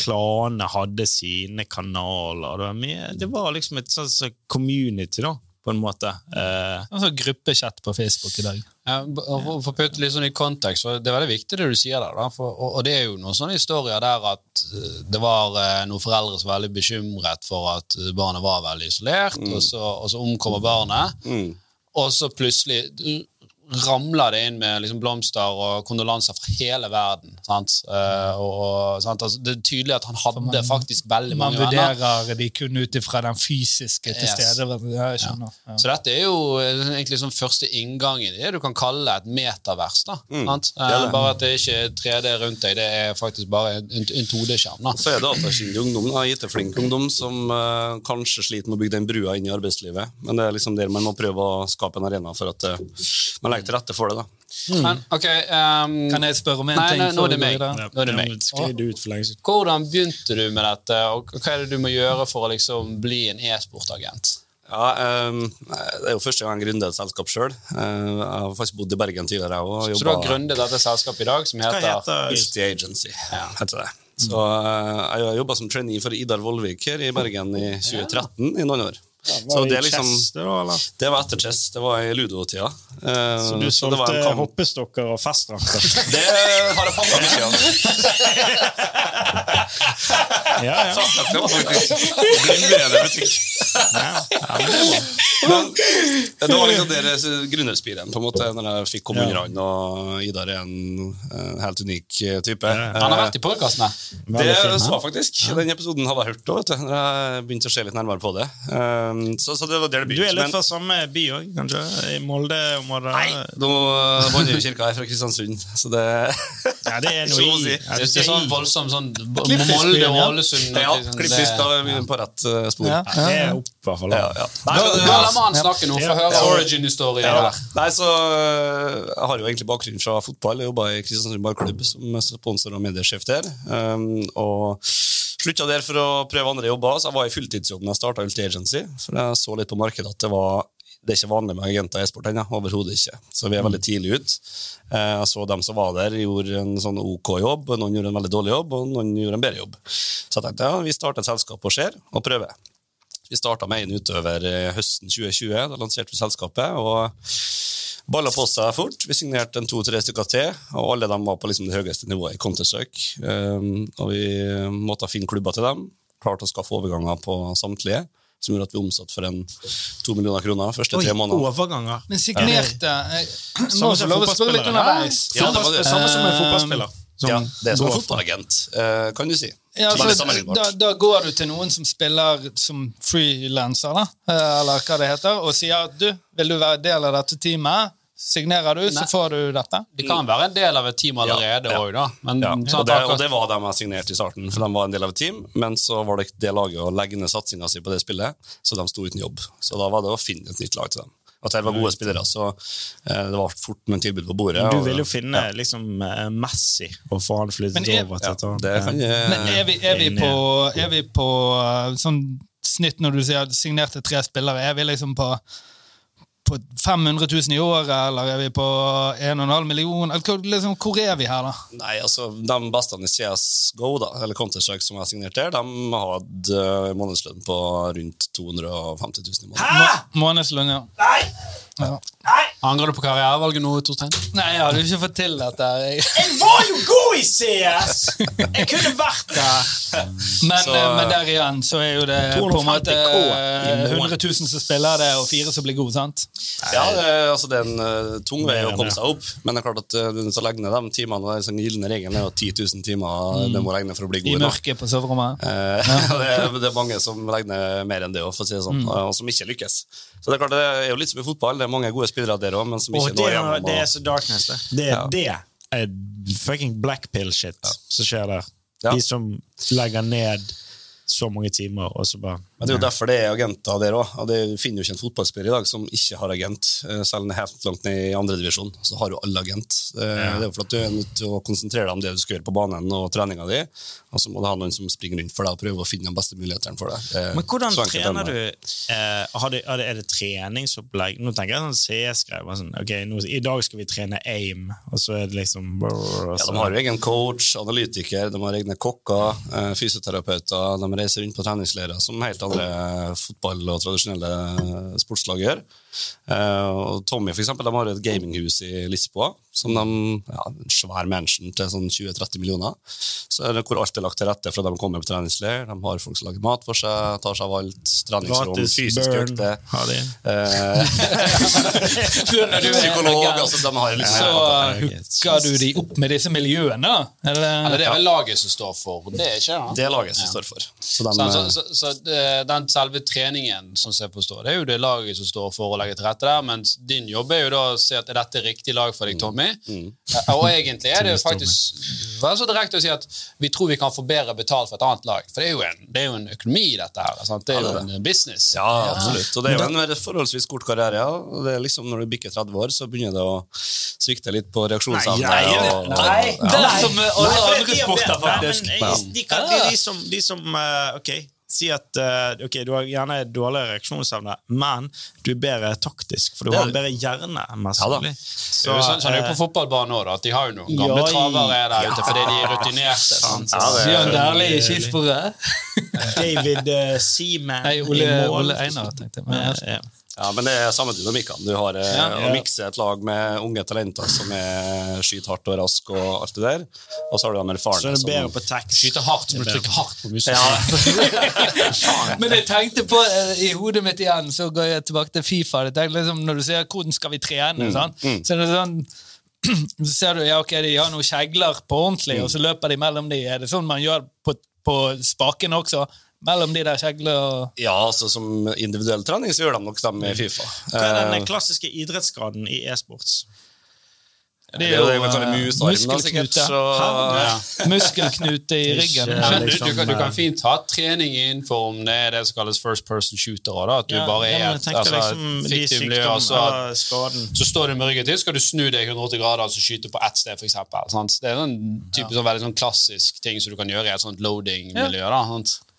Klanene hadde sine kanaler. Det var, mye, det var liksom et sånt community, da, på en måte. Eh, Altså gruppechat på Facebook i dag. Ja, for å putte litt sånn i kontekst, for Det er veldig viktig det du sier der. Da, for, og, og det er jo noen sånne historier der at eh, det var eh, noen foreldre som var veldig bekymret for at eh, barnet var veldig isolert, og, så, og så omkommer barnet. Mm. Og så plutselig ramler det inn med liksom blomster og kondolanser fra hele verden. Sant? Eh, og, og, sant? Altså, det er tydelig at han hadde faktisk veldig mange venner. vurderer de kun ut ifra den fysiske til Yes. Ja. Ja. Så dette er jo eh, egentlig sånn første inngangen i det du kan kalle et metavers. da, sant? Eh, det det. Bare at det ikke er 3D rundt deg, det er faktisk bare en, en 2D-skjerm. Så er det ungdom, da, IT-flink ungdom, som uh, kanskje sliter med å bygge den brua inn i arbeidslivet. Men det er liksom der man må prøve å skape en arena for at uh, man legger til rette for det. da. Men, ok, um, Kan jeg spørre om en Nei, ting? nei, nå er det meg. Nå er det meg. ja, siden. Hvordan begynte du med dette, og hva er det du må gjøre for å liksom bli en e-sportagent? Ja, um, Det er jo første gang jeg gründer et selskap sjøl. jeg har faktisk bodd i Bergen tidligere. Og Så du har grunnet dette selskapet i dag, som heter heter Misty Agency, heter det. Så uh, Jeg har jobba som trainee for Idar Vollvik her i Bergen i 2013 i noen år. Så det, i liksom, Chess, det var, eller? det var etter chess. Det var i ludotida. Uh, Så du solgte en hoppestokker og festdrakter? Det har jeg pappa mye av. ja, ja. Det var faktisk grunnleggende butikk. Men det var liksom deres gründerspiren, på en måte, når jeg fikk komme under han, og Idar er en helt unik eh, type. Han har vært i podkastene. Det så jeg faktisk. Den episoden hadde jeg hørt da, når jeg begynte å se litt nærmere på det. Um, så, så det var der det Du er begynte. litt fra samme by òg, kanskje? I Molde-området? Nei, nå jo kirka her fra Kristiansund, så det Ja, det er noe å si. i. Det er sånn voldsom sånn Molde og ja. Ålesund. Ja, liksom, klippfisk, da er vi på rett uh, spor. Ja. Ja, det er opp, i hvert fall. Ja, ja. Nei, Da da la man snakke nå, få høre origin-historien Ja. her. Nei, så øh, Jeg har jo egentlig bakgrunn fra fotball. Jeg jobba i Kristiansund Barklubb som sponsor og mediesjef der. Um, og slutta der for å prøve andre jobber. Så jeg var i fulltidsjobb da jeg starta Ulti Agency. For jeg så litt på markedet at det var det er ikke vanlig med agenter i e-sport ennå. Overhodet ikke. Så vi er veldig tidlig ut. Eh, Jeg så dem som var der, gjorde en sånn OK jobb, noen gjorde en veldig dårlig jobb, og noen gjorde en bedre jobb. Så jeg tenkte ja, vi starter et selskap og ser, og prøver. Vi starta med en utøver eh, høsten 2020. Da lanserte vi selskapet. og Balla på seg fort. Vi signerte en to-tre stykker til, og alle dem var på liksom det høyeste nivået i Counter-Strike. Um, og vi måtte finne klubber til dem. Klarte å skaffe overganger på samtlige, som gjorde at vi omsatte for en to millioner kroner første tre måneder. overganger. Men signerte ja. Samme som lov å fotballspillere. Ja, det var det. Samme som en fotballspiller. Som Ja, det er som en fotballagent, eh, kan du si. Ja, for, da, da går du til noen som spiller som frilanser, da, eh, eller hva det heter, og sier at du, vil du være del av dette teamet? Signerer du, så får du dette. De kan være en del av et team allerede Ja, òg, da. Men Ja, sånn og, det, og det var dem jeg signerte i starten, for de var en del av et team. Men så var det det laget å legge ned satsinga si på det spillet, så de sto uten jobb. Så da var det å finne et nytt lag til dem. At det var gode spillere, så eh, det var fort med tilbud på bordet. Du vil jo finne liksom eh, Messi og få han flyttet er- over til ja, kan ja. Men er vi, er vi på, er vi på uh, sånn snitt når du sier signerte tre spillere? Er vi liksom på, på 500 000 i året, eller er vi på 1,5 million? Hvor- liksom, hvor er vi her, da? Nei, altså, De beste i CSGO, da, eller Counter-Strike som jeg signerte signert der, de hadde månedslønn på rundt 250 000 i måneden. Hæ?! Månedslønn, ja. ja. Angrer du på karrierevalget nå, Torstein? Nei, jeg hadde ikke fått til dette. Jeg. Jeg var jo god i CS! Jeg kunne vært der! Men, Så- eh, men der igjen så er jo det på en måte K i eh, måneden. 100 000 som spiller det, og fire som blir gode, sant? Ja, det, altså, det er en eh, tung vei å komme seg opp, men det er klart at uh, du er legge ned de timene. og det er sånn gylne regelen er jo 10 000 timer det må legge ned for å bli god. i mørket på soverommet. Eh, det, det er mange som legger ned mer enn det, også, for å si det sånn, og som ikke lykkes. Så det er klart, det er jo litt som i fotball. Det er mange gode spillere der òg, men som ikke når gjennom. det er så darkness, det. Det, Ja. det er fucking black pill-shit som skjer der. Ja. De som legger ned så mange timer, og så bare Men Det er jo derfor det er agenter der òg. Du finner jo ikke en fotballspiller i dag som ikke har agent. Eh, Selv om det er helt langt ned i andredivisjon, så har jo alle agent. Eh, Det er jo for at du er nødt til å konsentrere deg om det du skal gjøre på banen og treninga di, og så må du ha noen som springer rundt for deg og prøver å finne de beste mulighetene for deg. Men hvordan er trener du eh, har det, er, det, er det treningsopplegg? Nå tenker jeg sånn CS-greier. Sånn, ok, nå, I dag skal vi trene aim, og så er det liksom og Ja, De har jo egen coach, analytiker, de har egne kokker, eh, fysioterapeuter. De reiser rundt på treningsleirer som helt andre fotball- og tradisjonelle sportslag gjør. Eh, og Tommy for eksempel, de har et gaminghus i Lisboa, som de, ja, en svær mansion til sånn 20-30 millioner. Så er det hvor alt er lagt til rette for at de kommer på treningsleir. De har folk som lager mat for seg, tar seg av alt. Treningsrom, fysisk økte. Eh, er psykolog, altså de har liksom Så hooker du de opp med disse miljøene. Eller Eller? det er vel laget som står for det, ikke det? Det er laget som står for. Så de, Så, så, så, den selve treningen, som jeg forstår, det er jo det laget som står for å legge til rette der, mens din jobb er jo da å se at er dette riktig lag for deg, Tommy? Eh, Og egentlig er det jo faktisk Vær så direkte å si at vi tror vi kan få bedre betalt for et annet lag. For det er jo en, det er jo en økonomi i dette her. Sant? Det er jo en business. Ja, absolutt. Og det er jo en forholdsvis kort karriere. Ja. Og det er liksom Når du bikker 30 år, så begynner det å svikte litt på reaksjonsevne. Nei, nei, og- nei. Ja. nei, nei, nei, nei, nei, Nei, nei, nei, nei, nei, Nei, faktisk. men, eh, De, nei, nei, nei, som, de som nei, Ok, si at eh, ok, du har gjerne dårlig reaksjonsevne, men du er bedre taktisk, for du har en bedre hjerne. mest Ja mulig. Så, Så, sånn, sånn er det jo på eh, fotballbanen òg, at de har jo noen gamle Ja, travere der ja. ute fordi de er rutinerte. Sant? Ja, det Bjørn Dæhlie i skisporet. David uh, Seaman Nei, i Ole, mål. Ole Einar, tenkte jeg. Men, Ja. Ja, men det er samme dynamikkene. Du har eh, Ja. å mikse et lag med unge talenter som er skyter hardt og rask og alt det der, og så har du de Så er det bedre på tax. Skyter hardt, må du trykke hardt på musen. Men jeg tenkte på eh, i hodet mitt igjen, så går jeg tilbake til Fifa. Jeg tenkte liksom, når du sier 'hvordan skal vi trene', sant? så er det sånn så ser du ja, ok, de har noen kjegler på ordentlig, og så løper de mellom de. Er det sånn man gjør på, på spaken også? Mellom de der kjeglene og Ja, altså som individuell trening så gjør de nok dem i Fifa. Hva er Eh, den klassiske idrettsgraden i e-sports? det er jo det vi kaller eh, musarm, muskelknute. Så, Ja. Muskelknute i ryggen. Ikke- Men du, liksom, du, kan, du kan eh, fint ha trening innenfor om det er det som kalles first person shooter. Da, at du Ja, bare er et altså, liksom fiktivt miljø. sykdom- Altså, så står du med ryggen til, skal du snu deg 180 grader og altså, skyte på ett sted, f.eks. Det er en type sånn, veldig sånn klassisk ting som du kan gjøre i et sånt loading-miljø.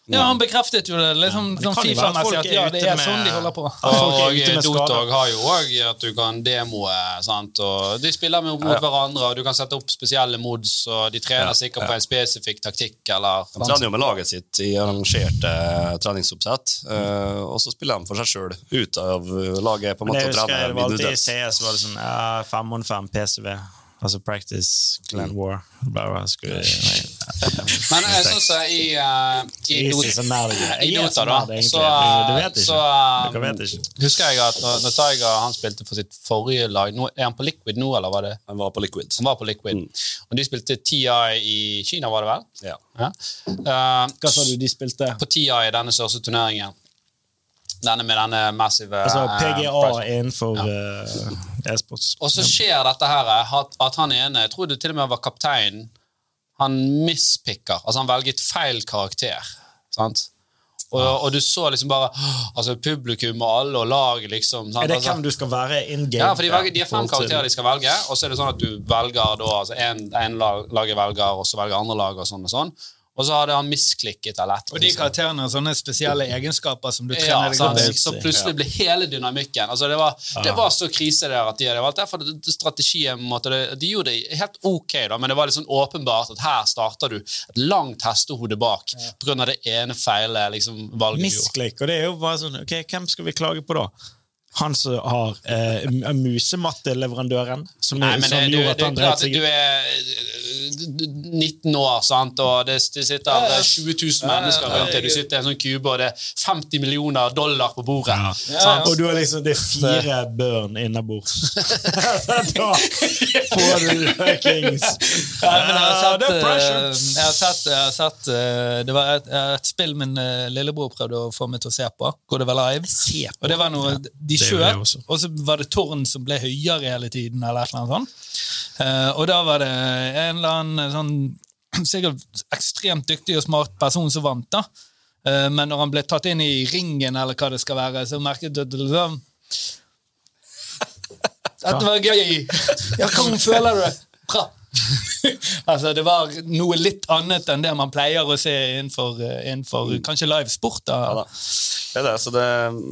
Ja, han bekreftet jo det. liksom det sånn Fifa-messig at ja, det er med- sånn de holder på. Og Dotog har jo òg at du kan demoe, sant? og de spiller mot mot hverandre, og du kan sette opp spesielle mods, og de trener sikkert på en spesifikk taktikk, eller De trener jo med laget sitt i arrangerte treningsoppsett, uh, og så spiller de for seg sjøl ut av laget. på en måte jeg og husker trener det var alltid i. CS var det sånn ja, fem mot fem PCV. Altså Practice Clan War. Bare skulle, Men jeg som i, uh, i, i Dota, da, så, Du så uh, husker jeg at når, når Tiger han spilte for sitt forrige lag nå, Er han på Liquid nå, eller var det? Han var på Liquid. Han var på Liquid. Og de spilte TI i Kina, var det vel? Ja. Ja. Uh, Hva sa du de spilte? på TI i denne største turneringen. Denne med denne massive Altså eh, PGA prize. innenfor eh, e-sports. Og så skjer dette her, at, at han ene, jeg tror det til og med var kapteinen, han mispicker. Altså han velger et feil karakter. Sant? Og, og du så liksom bare altså Publikum og alle og laget, liksom. Sant? Er det Altså- hvem du skal være in game? ja, for de, velger, de har fem karakterer de skal velge, og så er det sånn at du velger da, altså en, en lag, laget velger, og så velger andre lag, og sånn og sånn. Og så hadde han misklikket eller et Og de karakterene har sånne spesielle egenskaper som du ja, trener deg sant? opp i. Så plutselig ble hele dynamikken altså det, var, det var så krise der at de hadde valgt derfor strategien måtte det, De gjorde det helt ok, da, men det var sånn åpenbart at her starter du et langt hestehode bak grunn av det ene feile liksom, valget du gjorde. Misklikk, og det er jo bare sånn Ok, hvem skal vi klage på da? Han som har eh, m- som, Nei, men det, som du, gjorde at han klart seg du er eh, 19 år, sant? og det, det sitter eh, 20 000 mennesker rundt deg. Du sitter i en sånn kube, og det er 50 millioner dollar på bordet. sant? Og du har liksom det er fire børn innabords. da får du fuckings Nei, men jeg har sett, det eh, pressure. jeg har sett, jeg har sett eh, Det var et, et spill min eh, lillebror prøvde å få meg til å se på. Hvor det var live. Og det var noe, De også. og så var det tårn som ble høyere hele tiden. eller et eller annet sånt. Eh, og da var det en eller annen sånn sikkert ekstremt dyktig og smart person som vant. da. Eh, men når han ble tatt inn i ringen, eller hva det skal være, så merket du liksom Dette var gøy! Ja, hvordan føler du det? Bra. altså, det var noe litt annet enn det man pleier å se innenfor, innenfor mm. kanskje live sport. da. Ja, da. Det er det, så det,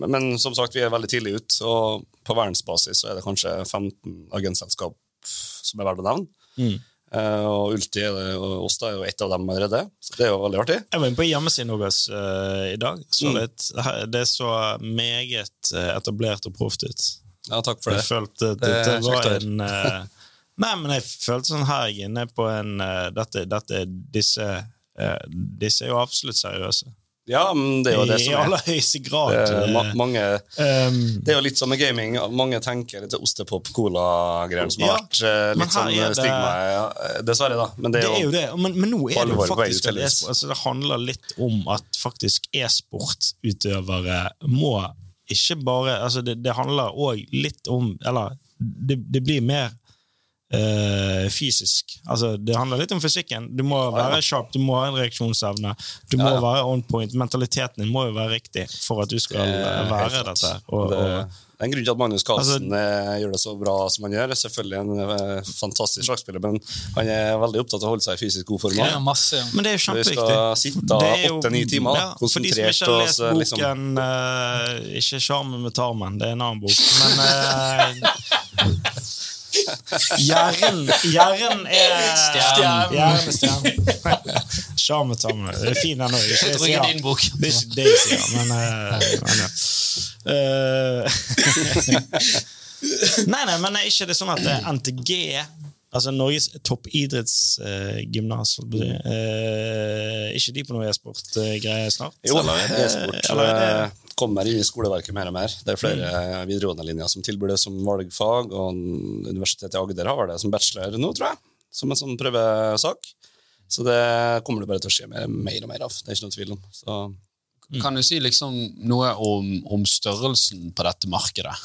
men som sagt, vi er veldig tidlig ut, og på verdensbasis så er det kanskje 15 agentselskap som er verdt å nevne. Eh, og Ulti og oss da er jo ett av dem allerede, så det er jo veldig artig. Jeg var inne på hjemmesiden deres uh, i dag. Så litt, det så meget eh, etablert og proft ut. Ja, takk for Jeg følte at Det det, det var en eh, Nei, men jeg følte sånn her jeg er inne på en uh, dette, dette, disse, uh, disse er jo absolutt seriøse. Ja, men det er jo det I som er. aller høyeste grad. Det er, ma eh, mange, um, det er jo litt som med gaming. Mange tenker litt ostepop-cola-greier som har vært eh, litt sånn er det- stigma. Ja, dessverre, da. Men det det er jo, det, men, men nå er det jo faktisk at altså, Det handler litt om at faktisk e-sportutøvere må ikke bare altså det, det handler òg litt om Eller det, det blir mer eh, fysisk. Altså, det handler litt om fysikken. Du må være sharp, du må ha en reaksjonsevne. Du må Ja, ja. være on point. Mentaliteten din må jo være riktig for at du skal Det eh, helt være dette. Og, det, og, det er en grunn til at Magnus Carlsen Altså- eh, gjør det så bra som han gjør. Selvfølgelig en eh, fantastisk sjakkspiller, men han er veldig opptatt av å holde seg i fysisk god form. Ja, Ja. masse. men det er jo Du kjempeviktig. skal sitte åtte-ni timer ja, konsentrert. For de som ikke har lest boken liksom, boken eh, Ikke 'Sjarmen med tarmen', det er en annen bok. Men uh, Jæren Jæren er er stjernen. Sjarmen. Det er fin, den òg. Jeg tror ikke din bok. Det er ikke det jeg sier, men, eh, men ja. Eh, Nei, nei, men er ikke det sånn at eh, NTG, altså Norges toppidrettsgymnas, uh, ikke de på noe e-sport-greie snart? Jo, Eller er Eller e-sport er eh, kommer inn i skoleverket mer og mer. Det er flere mm. videregående linjer som tilbyr det som valgfag, og Universitetet i Agder har det som bachelor nå, tror jeg. Som en sånn prøvesak. Så det kommer det bare til å skje mer, mer og mer av. Det er ikke noe tvil om. Så Kan du si liksom noe om, om størrelsen på dette markedet?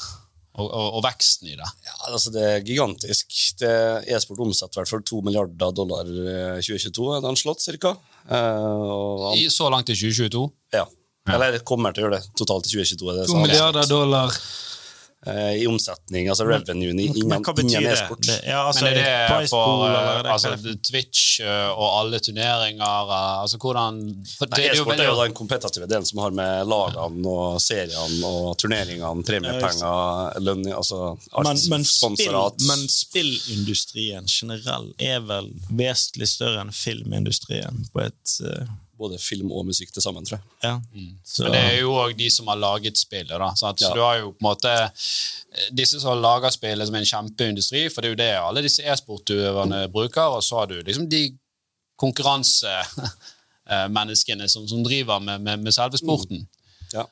Og, og, og veksten i det? Ja, altså Det er gigantisk. Det E-sport omsetter i hvert fall 2 milliarder dollar i 2022, er det anslått cirka. Uh, så langt i 2022? ja. Eller kommer til å gjøre det totalt i 2022. Er det To milliarder dollar. eh, i omsetning, altså revenuen i- innen, Men hva betyr det? e-sport. det ja, altså, Men er det for pool, eh, altså, Twitch eh, og alle turneringer? Altså hvordan for Nei, det er jo E-sport er jo den kompetative delen som har med lagene og seriene og turneringene, premiepenger, lønning altså alt men, men, spill, men spillindustrien generelt er vel vesentlig større enn filmindustrien på et eh, Både film og musikk til sammen, tror jeg. Ja. Så, Men det er jo òg de som har laget spillet. da, sant? Så Ja. du har jo på en måte eh, disse som lager spillet som en kjempeindustri, for det er jo det alle disse e-sportutøverne bruker, og så har du liksom de konkurransemenneskene som, som driver med, med, med selve sporten. Ja.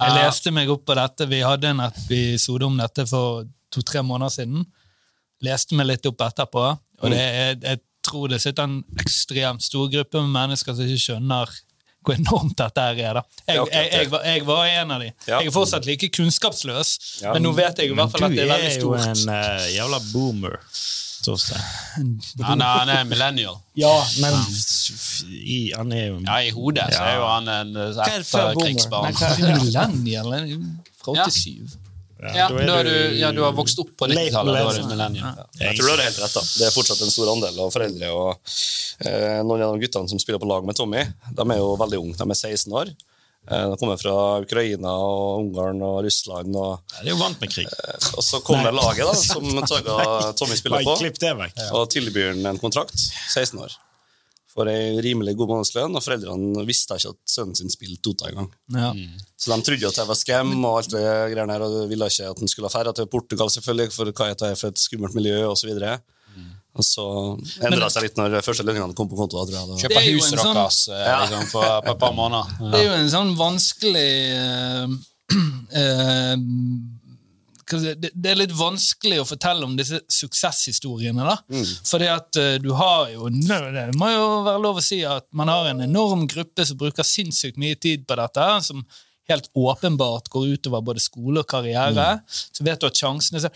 Jeg leste meg opp på dette. Vi hadde en episode om dette for to-tre måneder siden. Leste meg litt opp etterpå, og det er, jeg tror det sitter en ekstremt stor gruppe med mennesker som ikke skjønner hvor enormt dette er. da. Jeg, jeg, jeg, jeg, var, jeg var en av de. Ja. Jeg er fortsatt like kunnskapsløs, Ja. men nå vet jeg i hvert fall at det er veldig stort. Du er jo en uh, jævla boomer, Torstein. Han er, han er millennial. Ja, men i, han er jo Ja, I hodet så er jo han en det etterkrigsbarn. Millennial fra Ja. 87. Ja, da er du, ja, du har vokst opp på Late 90-tallet. Da er millennial. du millennial. Jeg tror du har helt rett. da. Det er fortsatt en stor andel av foreldre. og eh, Noen av de guttene som spiller på lag med Tommy, de er jo veldig unge. De er 16 år. Eh, de kommer fra Ukraina og Ungarn og Russland. Og, Ja, de er jo vant med krig. og så kommer laget da, som Tommy spiller på, klipp det vekk. og tilbyr ham en kontrakt. 16 år. For ei rimelig god månedslønn, og foreldrene visste ikke at sønnen sin spilte Dota engang. Ja. Så de trodde jo at det var scam, og alt det greiene her, og ville ikke at han skulle dra til Portugal, selvfølgelig, for hva er det for et skummelt miljø, og så videre. Og så endra det seg litt når første lønningene kom på konto. da, tror jeg. Er huset en sånn- deres liksom, for, på et par måneder. Det er jo en sånn vanskelig eh, eh, hva skal jeg si, det, det er litt vanskelig å fortelle om disse suksesshistoriene. da. Fordi at eh, du har jo Det må jo være lov å si at man har en enorm gruppe som bruker sinnssykt mye tid på dette. som helt åpenbart går utover både skole og karriere. Så vet du at sjansene så,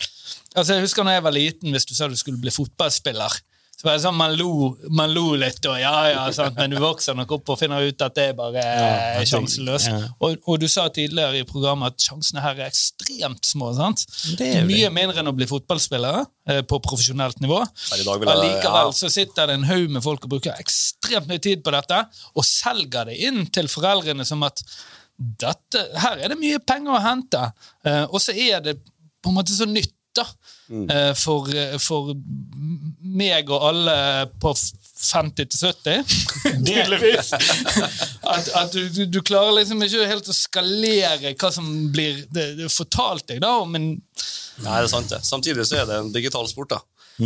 altså Jeg husker da jeg var liten, hvis du sa du skulle bli fotballspiller, Så var det sånn, man lo, man lo litt, og ja, ja, sant? men du vokser nok opp og finner ut at det er bare Ja, sjanseløst. ja. Og, og du sa tidligere i programmet at sjansene her er ekstremt små. sant? Det er Mye mindre enn å bli fotballspillere eh, på profesjonelt nivå. Allikevel ja. så sitter det en haug med folk og bruker ekstremt mye tid på dette, og selger det inn til foreldrene som at dette, her er det mye penger å hente. Eh, og så er det på en måte så nytt da, Mm. eh, for, for meg og alle på 50 til 70, tydeligvis. At, at du, du, du klarer liksom ikke helt å skalere hva som blir det, det fortalt deg, da, men Nei, det er sant det. Samtidig så er det en digital sport. da.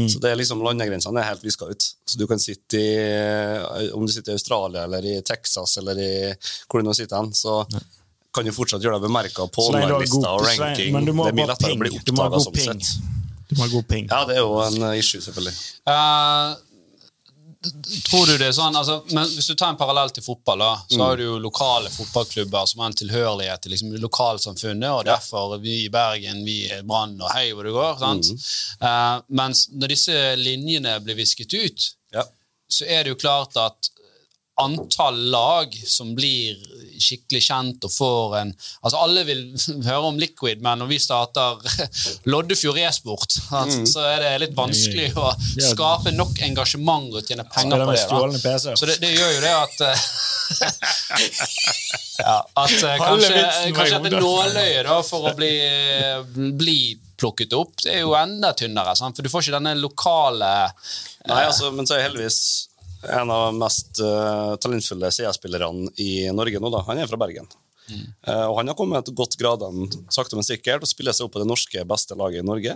Så det er liksom Landegrensene er helt viska ut. Så du kan sitte i Om du sitter i Australia eller i Texas eller i hvor du nå sitter hen, så kan du fortsatt gjøre deg bemerka på online-lista og ranking. Men du må det er mye lettere å bli oppdaga sånn ping. sett. Du må ha god ping. Ja, det er jo en uh, issue, selvfølgelig. Uh, tror du det er sånn, altså, men Hvis du tar en parallell til fotball, da, så har du jo lokale fotballklubber som har en tilhørighet til liksom, lokalsamfunnet, og derfor vi i Bergen, vi er Brann og hei hvor det går. sant? Eh, mens når disse linjene blir visket ut, Ja. så er det jo klart at antall lag som blir skikkelig kjent og får en Altså, alle vil høre om Liquid, men når vi starter Loddefjord e-sport, sant, så er det litt vanskelig å skape nok engasjement og tjene penger på det. Da. Så det, det gjør jo det at eh, ja, At eh, kanskje, i kanskje dette nåløyet da, for å bli, bli plukket opp, det er jo enda tynnere. Sant? For du får ikke denne lokale Nei, altså, men så er heldigvis en av de mest uh, talentfulle CS-spillerne i Norge nå. da. Han er fra Bergen. Eh, og han har kommet et godt gradene sakte, men sikkert og spiller seg opp på det norske beste laget i Norge.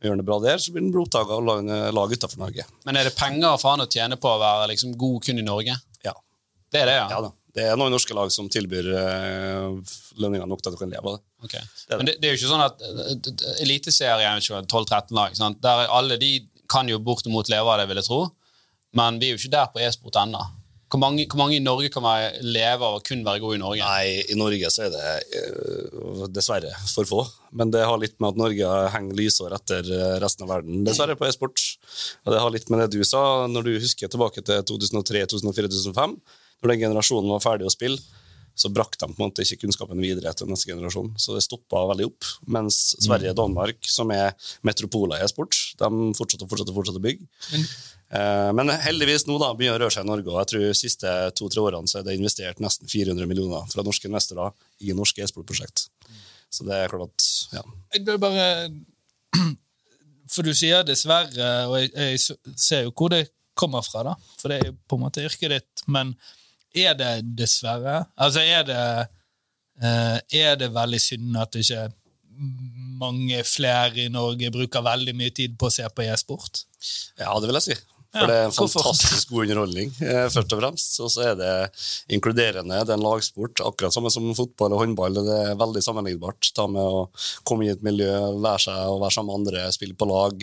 Gjør han det bra der, så blir han oppdaga av lag, lag utenfor Norge. Men er det penger for han å tjene på å være liksom, god kun i Norge? Ja. Det er det, ja? ja da. Det er noen norske lag som tilbyr uh, lønninger nok til at du kan leve av det. Ok. er det. Men det, det er jo ikke sånn at Eliteserien er 12-13 lag. Sant? Der er alle de kan jo bortimot leve av det, vil jeg tro. Men vi er jo ikke der på e-sport ennå. Hvor mange, hvor mange i Norge kan være leve av å kun være god i Norge? Nei, i Norge så er det eh, dessverre for få. Men det har litt med at Norge henger lysår etter eh, resten av verden, dessverre, på e-sport. Og det har litt med det du sa, når du husker tilbake til 2003, 2004, 2005, når den generasjonen var ferdig å spille, så brakte de på en måte ikke kunnskapen videre til neste generasjon. Så det stoppa veldig opp. Mens Sverige og Danmark, som er metropoler i e-sport, de fortsatte og fortsatte, fortsetter å bygge. Eh, Men heldigvis nå da begynner å røre seg i Norge, og jeg tror de siste to-tre årene så er det investert nesten 400 millioner fra norske investorer i norske e-sportprosjekt. Så det er klart at, ja. Jeg bør bare For du sier dessverre, og jeg, jeg ser jo hvor det kommer fra, da. For det er jo på en måte yrket ditt. Men er det dessverre? Altså, er det eh, Er det veldig synd at ikke mange flere i Norge bruker veldig mye tid på å se på e-sport? Ja, det vil jeg si. For det er en fantastisk god underholdning, eh, først og fremst. Og så er det inkluderende, det er en lagsport, akkurat samme som fotball og håndball. Det er veldig sammenlignbart. Ta med å komme i et miljø, lære seg å være sammen med andre, spille på lag.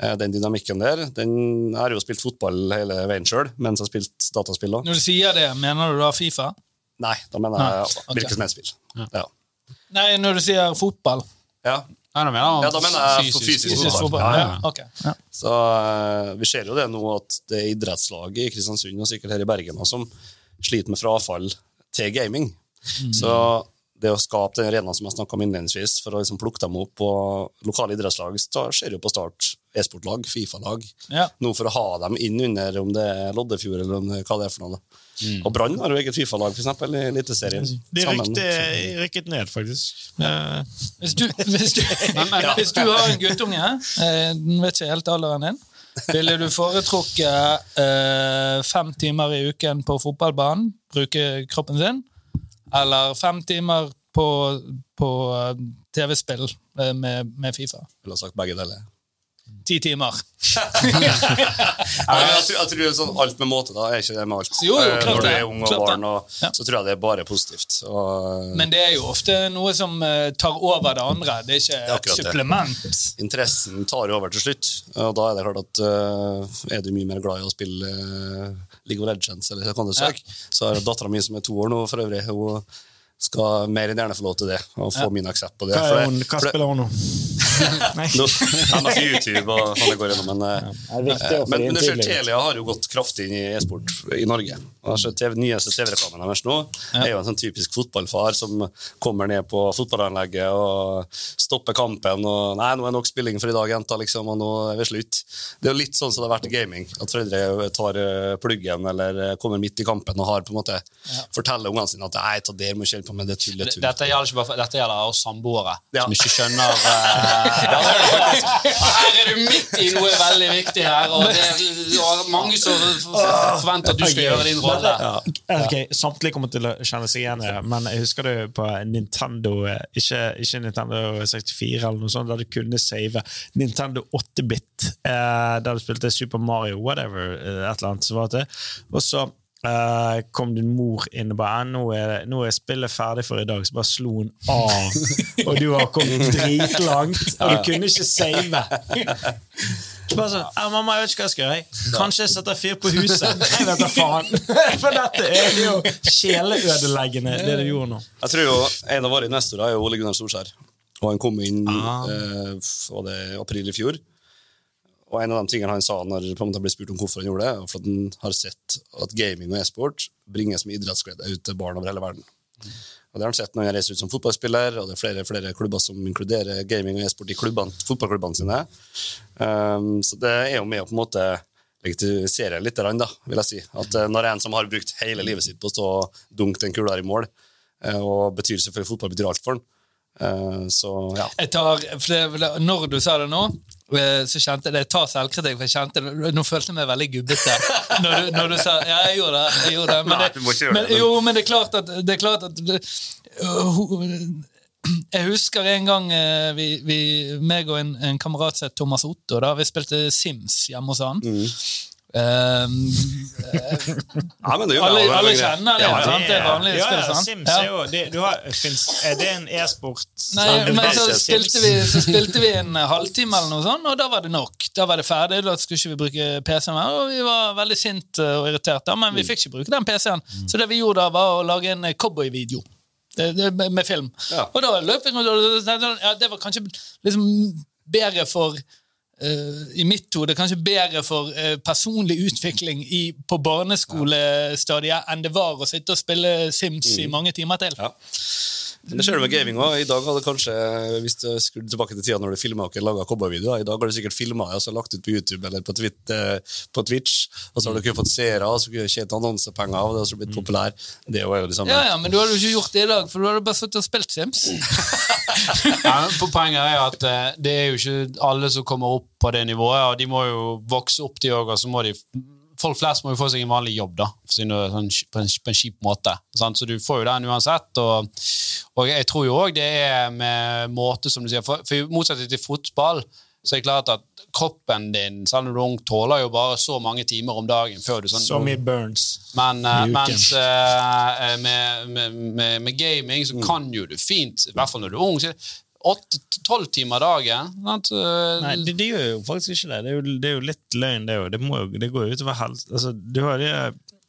Eh, Den dynamikken der, den Jeg har jo spilt fotball hele veien sjøl, mens jeg har spilt dataspill òg. Når du sier det, mener du da Fifa? Nei, da mener jeg hvilket hvilket som helst spill. Ja. Nei, når du sier fotball. ja. Nei, da mener jeg Ja, da mener jeg for fysisk Fysisk fotball. Ja, ja. Okay. Ja. Så eh, vi ser jo det nå at det er idrettslaget i Kristiansund og sikkert her i Bergen også, som sliter med frafall til gaming. Så det å skape den arenaen som jeg snakka om innledningsvis, for å liksom plukke dem opp på lokale idrettslag, så skjer jo på start e-sportlag, Fifa-lag. Ja. Nå for å ha dem inn under om det er Loddefjord eller hva det er for noe. Da. Og Brann har jo eget Fifa-lag, eksempel, i Eliteserien. De rykte, rykket, ned, faktisk. Ja. Hvis du, hvis, du, hvis du har en guttunge, eh, den vet ikke helt alderen din, ville du foretrukket eh, fem timer i uken på fotballbanen, bruke kroppen sin, eller fem timer på, på eh, TV-spill eh, med, med Fifa? Jeg ville sagt begge deler. Ti timer. Ja, jeg, tror, jeg tror sånn alt med måte, da. Er ikke det med alt. Jo, jo, Eh, klart Når du det. er ung og Klart barn, og, Ja. så tror jeg det er bare positivt. Og, Men det er jo ofte noe som eh, tar over det andre. Det er ikke er et et det. supplement. interessen tar jo over til slutt. Og da er det klart at uh, er du mye mer glad i å spille uh, League of Legends eller Counter-Strike, så har dattera mi som er to år nå, for øvrig, hun skal mer enn gjerne få lov til det, og få min aksept på det. hva, er hun, hva for det- spiller hun nå? Er ja, men altså YouTube og sånn det går gjennom, men, eh, men, men det skjer. Telia har jo gått kraftig inn i e-sport i Norge. TV, nyeste TV-reklamen deres nå er jo en sånn typisk fotballfar som kommer ned på fotballanlegget og stopper kampen og 'Nei, nå er nok spilling for i dag, jenta', liksom, og nå er vi slutt. Det er jo litt sånn som det har vært i gaming. At foreldre tar eh, pluggen eller eh, kommer midt i kampen og har på en måte forteller ungene sine at 'nei, ta det, må ikke holde på med det tullet'. Dette gjelder, ikke bare for, dette gjelder oss samboere Ja. som ikke skjønner eh, Her er du midt i noe veldig viktig her, og det er mange som forventer at du skal gjøre din rolle. Okay, Samtlige kommer til å kjenne seg igjen i det, men jeg husker det på Nintendo eh, Ikke, ikke Nintendo 64, eller noe sånt, der du kunne save Nintendo 8-bit, eh, der du spilte Super Mario, whatever, eh, et eller annet. Så var det. Og så eh, kom din mor inn og bare «Ah, nå er, 'Nå er spillet ferdig for i dag', så bare slo hun av. og du har kommet dritlangt, og du kunne ikke save. Bare sånn, ja, 'Mamma, jeg vet ikke hva jeg skal gjøre. Kanskje jeg setter fyr på huset.' Jeg vet da faen. For dette er jo sjeleødeleggende, det du gjorde nå. Jeg tror jo En av våre investorer er Ole Gunnar Solskjær. Og Han kom inn Ah. eh, april i fjor. Og En av de tingene han sa når han ble spurt om hvorfor han gjorde det, var for at han har sett at gaming og e-sport bringes med idrettsglede ut til barn over hele verden. Og Det har han sett når han reiser ut som fotballspiller, og det er flere, flere klubber som inkluderer gaming og e-sport i klubbene, fotballklubbene sine. Um, så det er jo med å på en måte legitimisere litt, da, vil jeg si. At eh, når en som har brukt hele livet sitt på å stå og dunke den kula i mål, eh, og betyr selvfølgelig fotball betyr alt for han, så ja. Jeg tar, for det, når du sa det nå, eh, så kjente jeg. Jeg tar selvkritikk, for jeg kjente. Nå følte jeg meg veldig gubbete. Når du, når du sa Ja, jeg gjorde det. Jeg gjorde det. Men, Nei, det, du må ikke gjøre men, det, men- Jo, men det er klart at, det er klart at jeg husker en gang eh, vi, vi, meg og en, en kamerat som het Thomas Otto, da, vi spilte Sims hjemme hos han. Mm. Um, ja men det gjør alle, det. alle kjenner det, Ja, ja. sant? Det er vanlig ja, spill, ja, sant? Sims er jo det, har, finnes, Er det en e-sport? Nei, men så spilte, vi, så spilte vi en halvtime, eller noe sånt, og da var det nok. Da var det ferdig, da skulle ikke vi bruke PC-en mer, og vi var veldig sint og irritert, men vi fikk ikke bruke den PC-en. Så det vi gjorde da, var å lage en cowboyvideo. Det- det- Med film. Ja. Og da løp vi rundt, og tenkte ja, det var kanskje liksom bedre for eh, I mitt hode kanskje bedre for eh, personlig utvikling i, på barneskolestadiet enn det var å sitte og spille Sims i mange timer til. Ja. Det ser du med gaming også. I dag hadde kanskje, hvis du skrur tilbake til tida når du filma og laga cowboyvideoer, i dag har du sikkert filma og så lagt ut på YouTube eller på, Twit- eh, på Twitch, og så har du ikke fått seere, og så kunne du tjent annonsepenger av det, og så blitt populær. Det var jo det samme. Ja, ja, men du hadde jo ikke gjort det i dag, for du hadde bare sittet og spilt Sims. Ja, men po- poenget er at eh, det er jo ikke alle som kommer opp på det nivået, og de må jo vokse opp, de òg, og så må de Folk flest må jo få seg en vanlig jobb, da, sånn, på, en, kjip måte. Sant? Så du får jo den uansett. Og, og jeg tror jo òg det er med måte, som du sier, for, for i motsetning til fotball, så er det klart at kroppen din, selv om du er ung, tåler jo bare så mange timer om dagen før du sånn Så mye burns. men I eh, mens uh, med, med, med, med gaming så kan jo du fint, i hvert fall når du er ung, så åtte-tolv timer dagen. Sant? Eh, Nei, det, det gjør jo faktisk ikke det. Det er jo, det er jo litt løgn, det òg. Det, det går jo utover helse altså, Du har de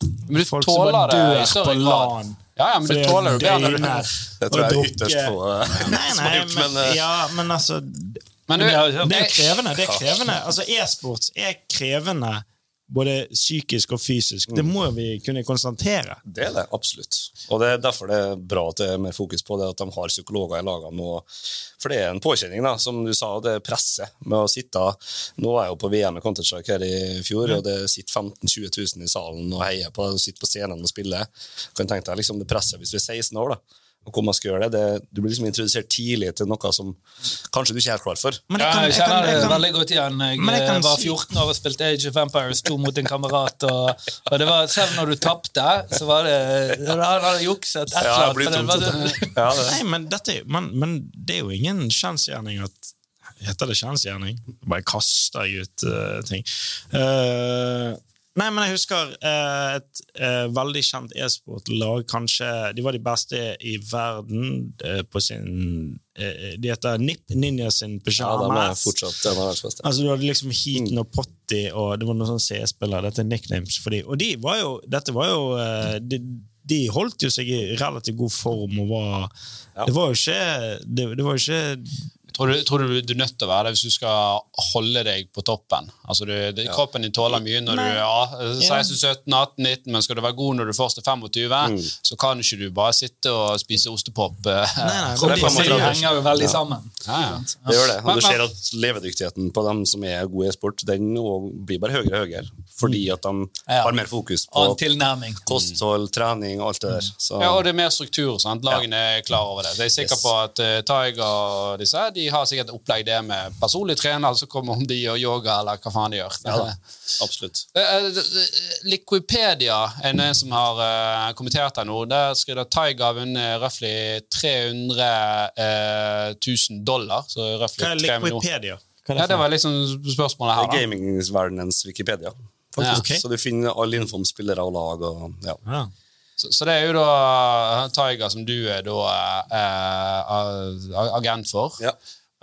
men du folk som tåler bare dør på. LAN. Ja, ja, men du tåler det jo bedre. Det tror jeg er ytterst få eh, som har gjort, men, men eh, ja, men altså Men du, Det er det- krevende. det er krevende. Altså, E-sports er krevende både psykisk og fysisk. Det må vi kunne konstatere. Det er det, absolutt. Og det er derfor det er bra at det er mer fokus på det, at de har psykologer i lagene nå. For det er en påkjenning, da, som du sa, det er presset med å sitte Nå er jeg jo på VM i Counter-Strike her i fjor, og det sitter 15 000-20 000 i salen og heier på sitter på scenen og spiller. Kan tenke deg liksom det presset hvis du er 16 år, da. Og hvor man skal gjøre det, det Du blir liksom introdusert tidlig til noe som kanskje du ikke er helt klar for. Men jeg kan, jeg kjenner det veldig godt igjen. Jeg, jeg kan eh, var 14 år og spilte Age of Empires 2 mot en kamerat. Og, og det var, selv når du tapte, så var det Han hadde jukset et eller det annet. det. Det. Nei, men, dette, men, men det er jo ingen kjensgjerning at Heter det kjensgjerning? Bare kaster jeg ut uh, ting. Eh, nei, men jeg husker eh, et eh, veldig kjent e-sportlag. Kanskje De var de beste i verden eh, på sin eh, De heter NIP, Ninja sin Ja, de er fortsatt de verdens beste. Altså, du hadde liksom Heaton og Potty, og det var noen sånne C-spillere. Dette er nicknames for de. Og de var jo, dette var jo eh, de, de holdt jo seg i relativt god form og var Ja. Det var jo ikke Det, det var jo ikke Tror du, tror du du er nødt til å være det hvis du skal holde deg på toppen? Altså du, det, Kroppen din tåler mye når du er ja, 16-17-18-19, men skal du være god når du først er 25, så kan ikke du bare sitte og spise ostepop. eh, Nei, nei, de det- henger jo veldig sammen. Ja, ja. Det gjør det. Og du ser at levedyktigheten på dem som er gode i sport, den blir bare høyere og høyere. Fordi at de har mer fokus på kosthold, trening og alt det der. Så, Ja, og det er mer struktur. sant? Lagene er klar over det. Så jeg er sikker Yes. på at uh, Tiger og disse de har sikkert opplegg det med personlig trener som kommer om de gjør yoga, eller hva faen de gjør. ja absolutt. Eh, eh, Liquipedia er det en som har eh, kommentert her nå. Der skriver at Tiger har vunnet røftlig 300 eh, 000 dollar. Så røftlig Hva er 3. Liquipedia? Hva er Ja, det det var liksom spørsmålet her. er da. gamingverdenens Wikipedia. Ja. okay. Så du finner all info om spillere og lag. Og, ja. Så, så det er jo da Tiger som du er da eh, agent for. Ja.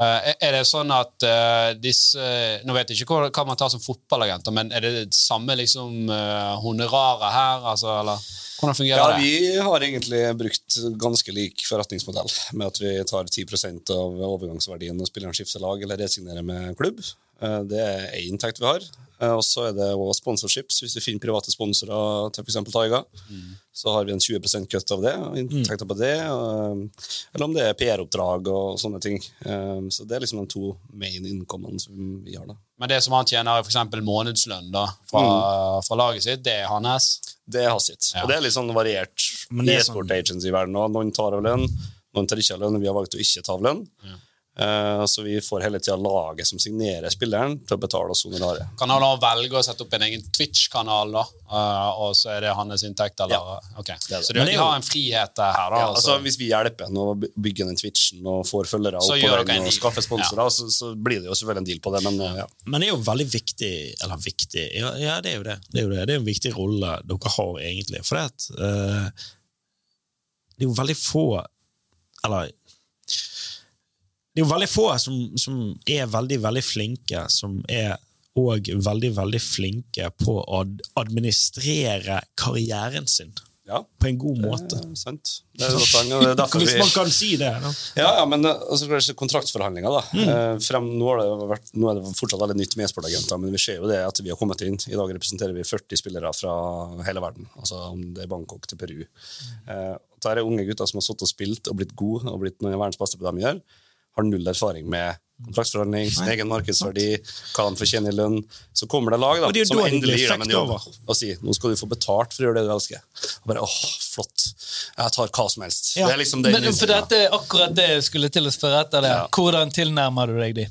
Eh, er det sånn at eh, disse Nå vet jeg ikke hva, hva man tar som fotballagenter, men er det det samme liksom uh, honoraret her? Altså, eller hvordan fungerer Ja, det? vi har egentlig brukt ganske lik forretningsmodell, med at vi tar 10% av overgangsverdien når spilleren skifter lag eller resignerer med klubb. Eh, Det er én inntekt vi har. Eh, Og så er det også sponsorships. Hvis vi finner private sponsorer til f.eks. Taiga, så har vi en 20% kutt av det, og inntekter på det. Eller om det er PR-oppdrag og sånne ting. Eh, Så det er liksom de to main innkommene som vi har. da. Men det som han tjener f.eks. månedslønn da, fra, fra laget sitt, det er hans? Det er hans sitt. Ja. Og det er litt sånn variert det i e-sport sånn- agency-verdenen. og Noen tar av lønn, noen tar ikke av lønn. Vi har valgt å ikke ta av lønn. Eh, så vi får hele tida laget som signerer spilleren, til å betale oss honoraret. Kan han da velge å sette opp en egen Twitch-kanal, da, eh, og så er det hans inntekt? Eller? Ja. Okay. det. Så de, har en frihet her, da? Ja, altså, altså. hvis vi hjelper ham å bygge den Twitchen og får følgere Så opp gjør på dere en den og skaffer sponsorer, så, så blir det jo selvfølgelig en deal på det. Men eh, ja. Men det er jo veldig viktig Eller viktig Ja, ja det er jo det. Det er jo det. Det er en viktig rolle dere har, egentlig. For det, eh, det er jo veldig få Eller Det er jo veldig få som, som er veldig, veldig flinke, som er òg veldig, veldig flinke på å administrere karrieren sin ja. på en god måte. Det er sant. Det er, derfor Hvis man kan si det. Da. Ja, ja, men eh, altså, kontraktsforhandlinger, da. Mm. frem, nå, har det vært, nå er det fortsatt veldig nytt med e-sportagenter, men vi ser jo det at vi har kommet inn. I dag representerer vi 40 spillere fra hele verden, altså om det er Bangkok til Peru. Eh, der er unge gutter som har sittet og spilt og blitt gode og blitt noen av verdens beste på det de gjør. Har null erfaring med kontraktsforhandling, sin egen markedsverdi, hva de fortjener i lønn. Så kommer det lag da, det som endelig gir dem en jobb og sier nå skal du få betalt for å gjøre det du elsker. Og bare åh, flott. Jeg tar hva som helst. Ja. Det er liksom den Men for dette er akkurat det jeg skulle til å spørre etter. det. Ja. Hvordan tilnærmer du deg de?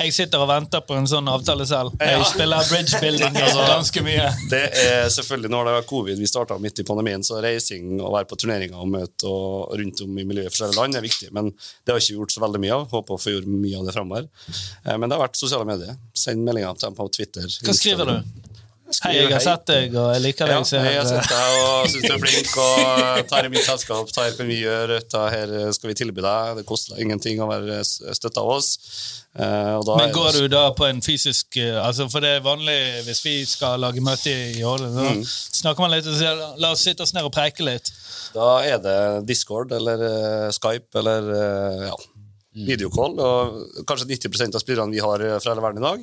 Jeg sitter og venter på en sånn avtale selv. Jeg spiller bridge building Altså, ganske mye. Det er selvfølgelig Når det var covid, vi starta midt i pandemien, så reising og være på turneringer og møte og rundt om i miljøet i forskjellige land er viktig. Men det har ikke gjort så veldig mye av. Håper å få gjort mye av det framover. Eh, Men det har vært sosiale medier. Send meldinger til dem på Twitter. Hva skriver du? Hei, jeg har sett deg, og jeg liker Ja, deg. Ja, jeg har sett deg og syns du er flink. og Tar i mitt selskap, tar kan vi gjøre, dette her skal vi tilby deg. Det koster deg ingenting å være støtta av oss. Eh, og da Men går du da på en fysisk eh, altså For det er vanlig hvis vi skal lage møte i år, så Mm. snakker man litt og sier la oss sitte oss ned og preike litt. Da er det Discord eller eh, Skype eller ja, videocall. Og kanskje 90% av spillerne vi har fra hele verden i dag,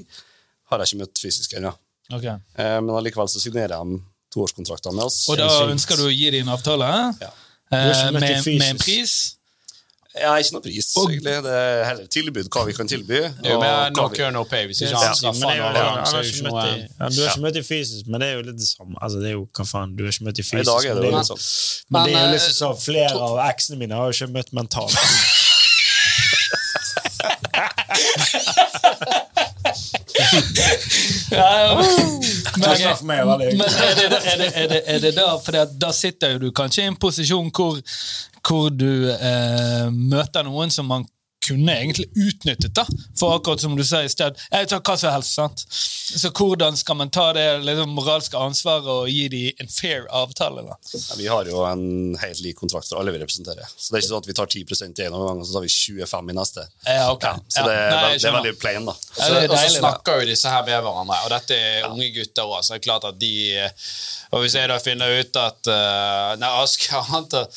har jeg ikke møtt fysisk ennå. Ok. Eh, men allikevel så signerer han toårskontrakter med oss. Og da ønsker du å gi dem en avtale Ja. eh, med, med en pris? Ja, ikke noe pris, egentlig. Det er heller tilbud hva vi kan tilby. Det er jo og mer no vi- cure, no pay. Hvis ikke han det det Du har ikke møtt i fysisk, men det er jo litt det samme. Altså, det er jo, hva faen, du har ikke møtt i I fysisk. dag er det men jo- sånn. Men det er jo liksom sånn, flere av eksene mine har jo ikke møtt mentalt. Ja, ja. Men, er for meg veldig men er, det, er, det, er, det, er det da For da sitter jo du kanskje i en posisjon hvor, hvor du eh, møter noen som man kunne egentlig utnyttet. da For akkurat som du sa i sted, jeg tar hva som helst. sant? Så hvordan skal man ta det liksom, moralske ansvaret og gi dem en fair avtale? da? Ja, Vi har jo en helt lik kontrakt for alle vi representerer. Så det er ikke sånn at vi tar 10 i en omgang, og så tar vi 25 i neste. Ja, ok. Så det nei, det er veldig plain, da. Ja, Så, og så snakker jo disse her med hverandre, og dette er unge gutter òg, så det er klart at de Og hvis jeg da finner ut at uh, Nei, Aske, han, tar-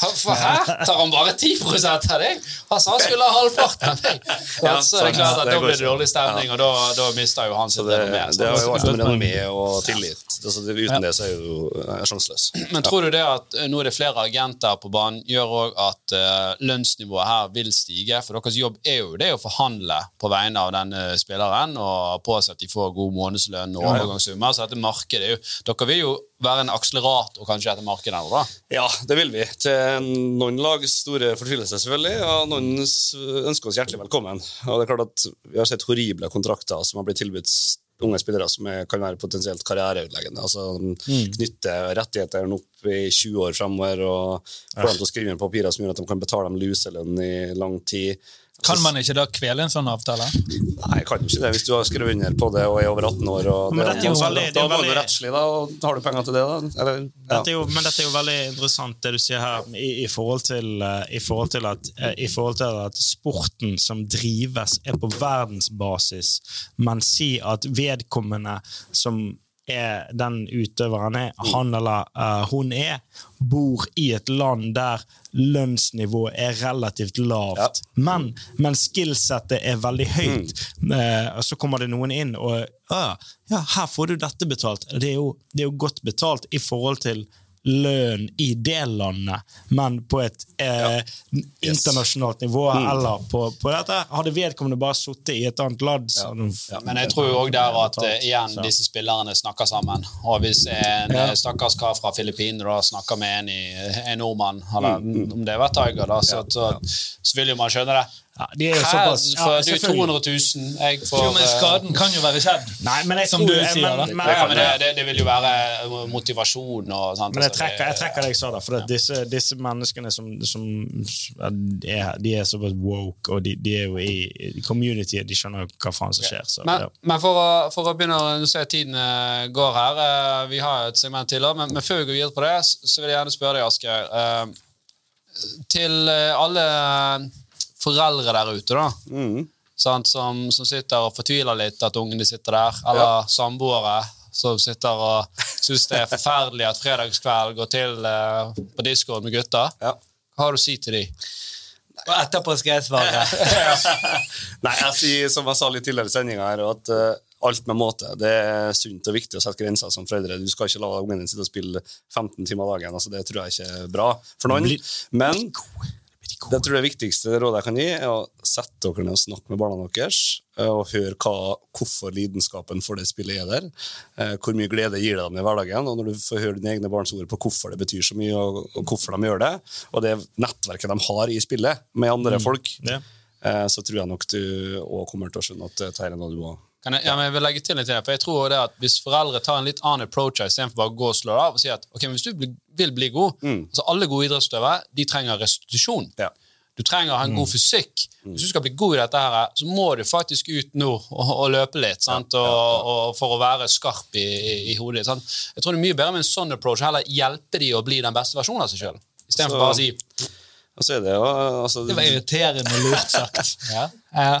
For her Tar han bare 10 av deg? Han sa han skulle ha halvparten av deg. Ja, så er det er klart at Da blir det dårlig stemning, og da, da mister jo han sitt renommé. det har jo sant? vært med renommé og tillit. Altså, uten det så er jo jeg sjanseløs. Men tror du det at eh, nå er det flere agenter på banen, gjør òg at uh, lønnsnivået her vil stige? For deres jobb er jo det å forhandle på vegne av denne spilleren og påse at de får god månedslønn og overgangssummer. Så dette markedet er jo Dere vil jo være en akselerator kanskje etter markedet da? Ja, det vil vi. Til noen lags store fortvilelse, selvfølgelig, og noen ønsker oss hjertelig velkommen. Og det er klart at Vi har sett horrible kontrakter som har blitt tilbudt unge spillere som er, kan være potensielt karriereødeleggende. Altså, Knytte rettighetene opp i 20 år fremover og få dem til å skrive inn papirer som gjør at de kan betale dem luselønn i lang tid. Kan man ikke da kvele en sånn avtale? Nei, jeg kan jo ikke det hvis du har skrevet under på det og er over 18 år. Det, er jo veldig- det da må du rettslig, da. Og har du penger til det, da? Eller, ja. Dette er jo, men dette er jo veldig interessant, det du sier her, i, i, forhold, til, eh, i, forhold, til at, eh, i forhold til at sporten som drives, er på verdensbasis, men si at vedkommende som er den utøveren er, han eller uh, hun er, bor i et land der lønnsnivået er relativt lavt, men, men skillsettet er veldig høyt. Mm. Uh, så kommer det noen inn og uh, ja, her får du dette betalt. Det er, jo, det er jo godt betalt i forhold til lønn i det landet, men på et eh, internasjonalt nivå eller på, på dette. Hadde vedkommende bare sittet i et annet land ja. Ja, Men jeg tror jo òg der at eh, igjen, disse spillerne snakker sammen. Og hvis en Ja. eh, stakkars kar fra Filippinene snakker med en, i, en nordmann, eller om det var Tiger, da, så, så, så vil jo man skjønne det. Ja, de er jo såpass ja, for du er selvfølgelig. 200 000, jeg får Jo, men eh, skaden kan jo være skjedd. Nei, men jeg Som tror, du sier, men, men, ja, men det, det, det vil jo være eh, motivasjon og sånt. Men jeg trekker, jeg det- trekker det jeg sa, da. For at disse, disse menneskene som, som er, de er såpass woke, og de, de er jo i communityet, de skjønner jo hva faen som skjer. Så, Men, ja. men for, å, for å begynne å se tiden eh, går her eh, Vi har et segment til, men, men før vi går videre på det, så vil jeg gjerne spørre deg, Asgeir. eh, til alle foreldre der ute, da. Mm. sant, som, som sitter og fortviler litt at ungene sitter der, eller samboere som sitter og syns det er forferdelig at fredagskveld går til eh, på diskoen med gutta. Ja. Hva har du å si til de? Og etterpå skal jeg svare. Nei, jeg sier som jeg sa litt tidligere i sendinga her, at uh, alt med måte. Det er sunt og viktig å sette grenser som foreldre. Du skal ikke la ungen din sitte og spille 15 timer dagen. altså Det tror jeg ikke er bra for noen. Men det tror jeg det viktigste rådet jeg kan gi, er å sette dere ned og snakke med barna deres, eh, og høre hva, hvorfor lidenskapen for det spillet er der. eh, Hvor mye glede gir det dem i hverdagen. og Når du får høre dine egne barns ord på hvorfor det betyr så mye, og, hvorfor de gjør det, og det nettverket de har i spillet med andre folk, Ja. eh, så tror jeg nok du òg kommer til å skjønne at dette er noe du må Kan jeg, ja, men jeg vil legge til litt her, for jeg tror det at Hvis foreldre tar en litt annen approach istedenfor bare å gå og slå av og si at ok, men hvis du bli, vil bli god altså Alle gode idrettsutøvere de trenger restitusjon. Ja. Du trenger å ha en god fysikk. Hvis du skal bli god i dette, her, så må du faktisk ut nå og, og løpe litt sant? Og, og for å være skarp i, i, hodet. Sant? Jeg tror det er mye bedre med en sånn approach. Heller hjelpe de å bli den beste versjonen av seg sjøl. Istedenfor Så- bare å si Og så er det jo altså, Det var irriterende lurt sagt. ja.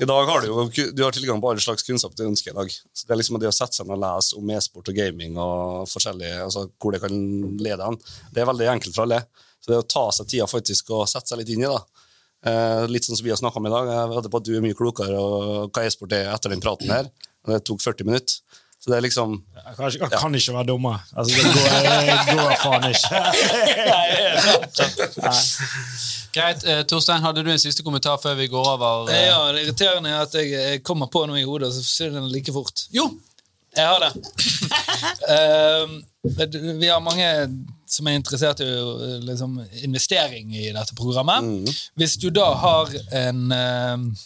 I dag har du jo du har tilgang på alle slags kunnskap du ønsker i dag. Så det er liksom det å sette seg ned og lese om e-sport og gaming og forskjellige, altså hvor det kan lede an, det er veldig enkelt for alle. Så det å ta seg tida faktisk og sette seg litt inn i det. Eh, litt sånn som vi har snakka om i dag. Jeg vedder på at du er mye klokere og hva e-sport er etter den praten her. Det tok 40 minutter. Så det er liksom Jeg kan, ikke, jeg kan ikke være dommer. Altså, det går, det går faen ikke. Greit. Eh, Torstein, hadde du en siste kommentar før vi går over? eh, Ja, Det irriterende er at jeg, jeg kommer på noe i hodet, og så forsvinner den like fort. Jo, jeg har det. uh, vi har mange som er interessert i liksom, investering i dette programmet. Hvis du da har en ehm,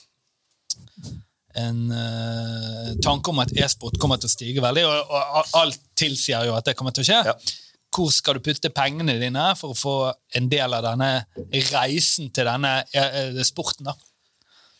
en uh, tanke om at e-sport kommer til å stige veldig, og, og alt tilsier jo at det kommer til å skje. Ja. Hvor skal du putte pengene dine for å få en del av denne reisen til denne eh, sporten? da?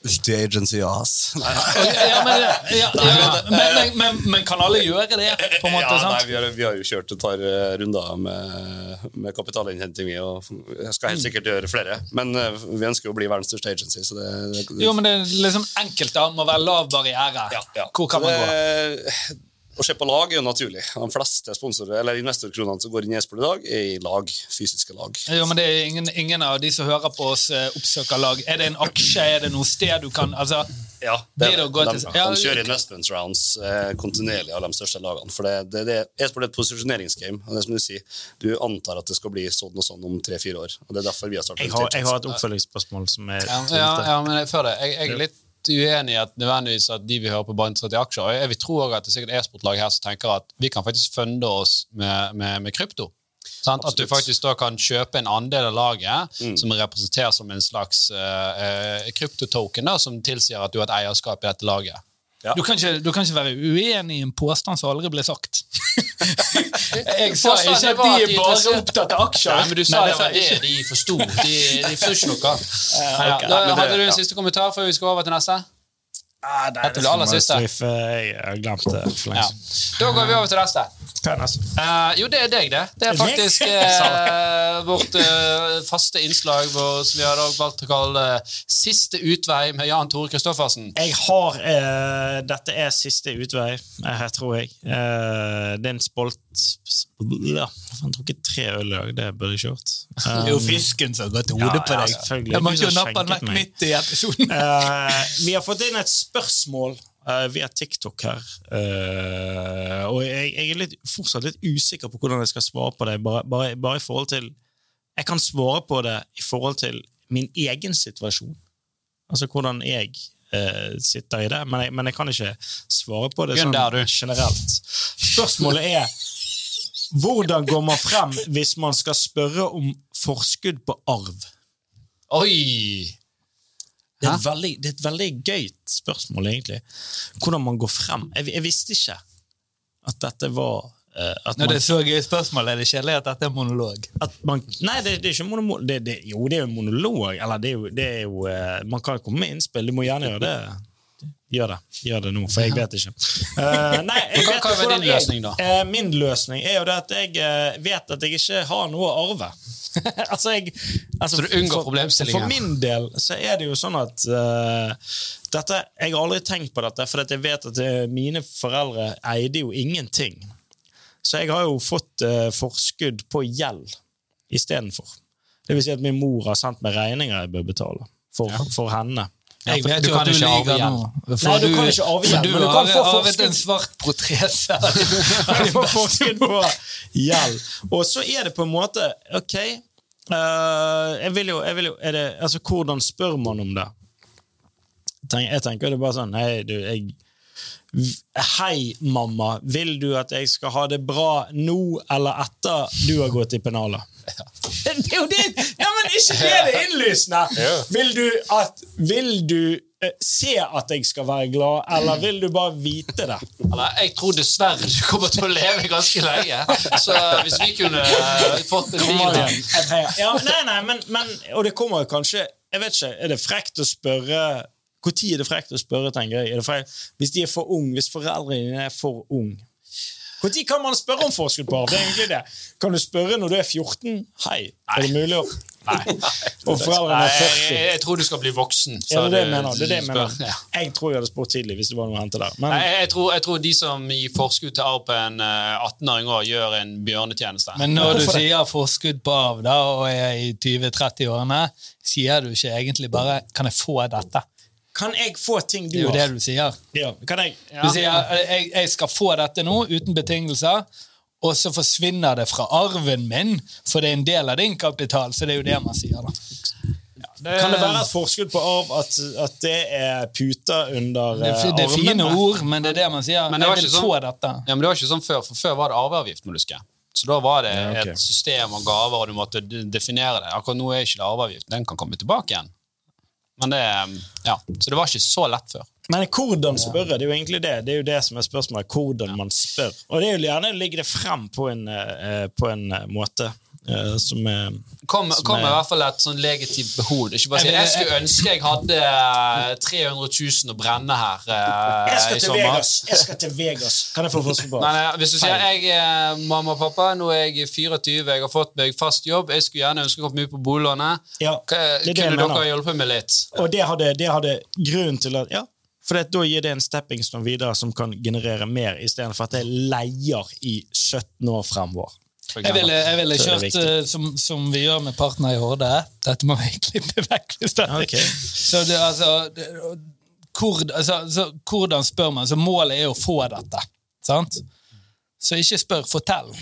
Til agency, ass. Ja, men, ja, ja, men, men, kan alle gjøre det? på en måte, Ja, nei, vi, har, vi har jo kjørt et par eh, runder med, med kapitalinnhenting, vi, og jeg skal helt sikkert gjøre flere. Men eh, vi ønsker jo å bli verdens største agency, så det, det Jo, men det er liksom enkelt da, må være lav barriere. Ja, ja. Hvor kan man gå? Det, Å se på lag er jo naturlig. De fleste sponsorer, eller investorkronene som går inn i e-sport i dag, er i lag. Fysiske lag. Jo, men det er ingen, ingen av de som hører på oss, eh, oppsøker lag. Er det en aksje? Er det noe sted du kan altså, Ja, Det det er er de, de kjører investment rounds eh, kontinuerlig av de største lagene. For det, det, det, e-sport er et posisjoneringsgame. Og det er som du sier, du antar at det skal bli sånn og sånn om tre-fire år. Og det er derfor vi har startet Jeg har, jeg har et oppfølgingsspørsmål som er Ja, ja, ja, men jeg, før det, jeg, jeg er litt uenig i at nødvendigvis at de vil høre på interessert i aksjer. Og jeg vil tro også at det er sikkert e-sportlag her som tenker at vi kan faktisk funde oss med, med, med krypto. Sant? At du faktisk da kan kjøpe en andel av laget som er representert som en slags uh, kryptotoken, da, som tilsier at du har et eierskap i dette laget. Ja. du, kan ikke, du kan ikke være uenig i en påstand som aldri ble sagt. Jeg sa ikke at de er bare opptatt av aksjer. Nei, men du sa Nei, det var det de forsto. De, de forsto ikke noe. Hadde du en siste kommentar før vi skal over til neste? Ah, nei, Dette blir aller siste. Eh, Jeg glemte det for lenge siden. Da går vi over til neste. Er? Eh, jo, det er deg, det. Det er Er det faktisk uh, vårt uh, faste innslag vår, som vi har valgt å kalle Siste utvei med Jan Tore Kristoffersen. Jeg har eh, Dette er siste utvei, her tror jeg. Eh, det er en spolt ja, Jeg har drukket tre øl i dag. Det burde jeg ikke gjort. Det er jo fisken som har gått Ja, hodet på ja, deg. selvfølgelig. Jeg må ikke nappe den vekk midt i episoden. Vi har fått inn et spørsmål uh, via TikTok her. Uh, og jeg, jeg er litt, fortsatt litt usikker på hvordan jeg skal svare på det. Bare, bare, bare i forhold til Jeg kan svare på det i forhold til min egen situasjon. Altså hvordan jeg uh, sitter i det. Men jeg, men jeg kan ikke svare på det sånn generelt. Spørsmålet er hvordan går man frem hvis man skal spørre om forskudd på arv? Oi! Det er, veldig, det er et veldig gøyt spørsmål, egentlig. Hvordan man går frem. Jeg, jeg visste ikke at dette var eh, at Når man, det er så gøy spørsmål, er det kjedelig at dette er monolog. man Nei, det, det er ikke monolog. Det, det, jo, det er jo monolog. Eller det er jo, det er jo eh, Man kan komme med innspill. Du må gjerne gjøre det. Gjør det Gjør det nå, for jeg vet ikke. Uh, nei, jeg vet hva er din løsning, da? Eh, min løsning er jo det at jeg uh, vet at jeg ikke har noe å arve. altså, jeg, altså, Så du unngår for- For min del så er det jo sånn at eh, dette, Jeg har aldri tenkt på dette, for jeg vet at mine foreldre eide jo ingenting. Så jeg har jo fått forskudd på gjeld istedenfor. Det vil si at min mor har sendt meg regninger jeg bør betale for, for henne. Jeg vet du jo kan at du igjen. nå. Nei, du kan ikke arve igjen, du men du kan få arvet en svart protrese får forskudd på gjeld. Og så er det på en måte Ok, uh, jeg vil jo, jeg vil jo er det, altså, Hvordan spør man om det? Jeg tenker det er bare sånn Hei, du, jeg Hei, mamma. Vil du at jeg skal ha det bra nå eller etter du har gått i pennalet? Det er jo det! Ja, men ikke det det innlysende! Vil du at Vil du eh, se at jeg skal være glad, eller vil du bare vite det? Eller, jeg tror dessverre du kommer til å leve ganske lenge. Så hvis vi kunne uh, fått en bil ja, nei, nei, men, men, og det kommer kanskje Jeg vet ikke, Er det frekt å spørre Når er det frekt å spørre, tenker jeg? Er det frekt, hvis de er for ung, hvis foreldrene dine er for ung Når kan man spørre om forskudd på arv? Det er egentlig det. Kan du spørre når du er 14? Hei, er det mulig å Nei. Og foreldrene Nei, er jeg, 40? jeg tror du skal bli voksen. Ja, det er det jeg mener. Det er det jeg, mener. Jeg tror jeg hadde spurt tidlig hvis det var noe å hente der. Men Nei, Jeg, jeg, tror, jeg tror de som gir forskudd til arv på en eh, 18-åring år, gjør en bjørnetjeneste. Men når du sier forskudd på arv da, og er i 20-30-årene, sier du ikke egentlig bare 'kan jeg få dette'? Kan jeg få ting du Det er jo det du sier. Ja, kan jeg? Du sier jeg, 'jeg skal få dette nå, uten betingelser', og så forsvinner det fra arven min, for det er en del av din kapital. Så det er jo det man sier, da. Kan det være et forskudd på arv at, at det er puter under Det, eh, det er fine ord, men det er det man sier. Men det var jeg vil sånn- få dette. Ja, men det var ikke sånn før, for før var det arveavgift. må du huske. Så da var det Ja, okay. et system og gaver, og du måtte definere det. Akkurat nå er ikke det arveavgift. Den kan komme tilbake igjen. Men det, ja, Så det var ikke så lett før. Men hvordan spørre? Det er jo egentlig det. Det er jo det som er spørsmålet. Hvordan man spør. Og det er jo gjerne å legge det frem på en, eh, på en eh, måte eh, som er Kom, Som kom er- i hvert fall et sånn legitimt behov. Ikke bare si Jeg skulle ønske jeg hadde eh, 300 000 å brenne her uh, Jeg i skal til sommer. Vegas! Jeg skal til Vegas. Kan jeg få eh, hvis du sier jeg, er mamma og pappa, nå er jeg 24, jeg har fått meg fast jobb, jeg skulle gjerne ønske å komme ut på boliglånet, Ja, kunne mener. dere hjulpet meg litt? Og det hadde, det hadde grunnen til at Ja, For det, da gir det en stepping stone videre som kan generere mer, istedenfor at jeg leier i 17 år fremover. Jeg ville, jeg ville kjørt eh, som, som vi gjør med Partner i Horde. Dette må vi klippe vekk. hvis det Ok. Så det, altså, det, hvor, altså, så, Hvordan spør man? Så Målet er å få dette. Sant? Så ikke spør, fortell.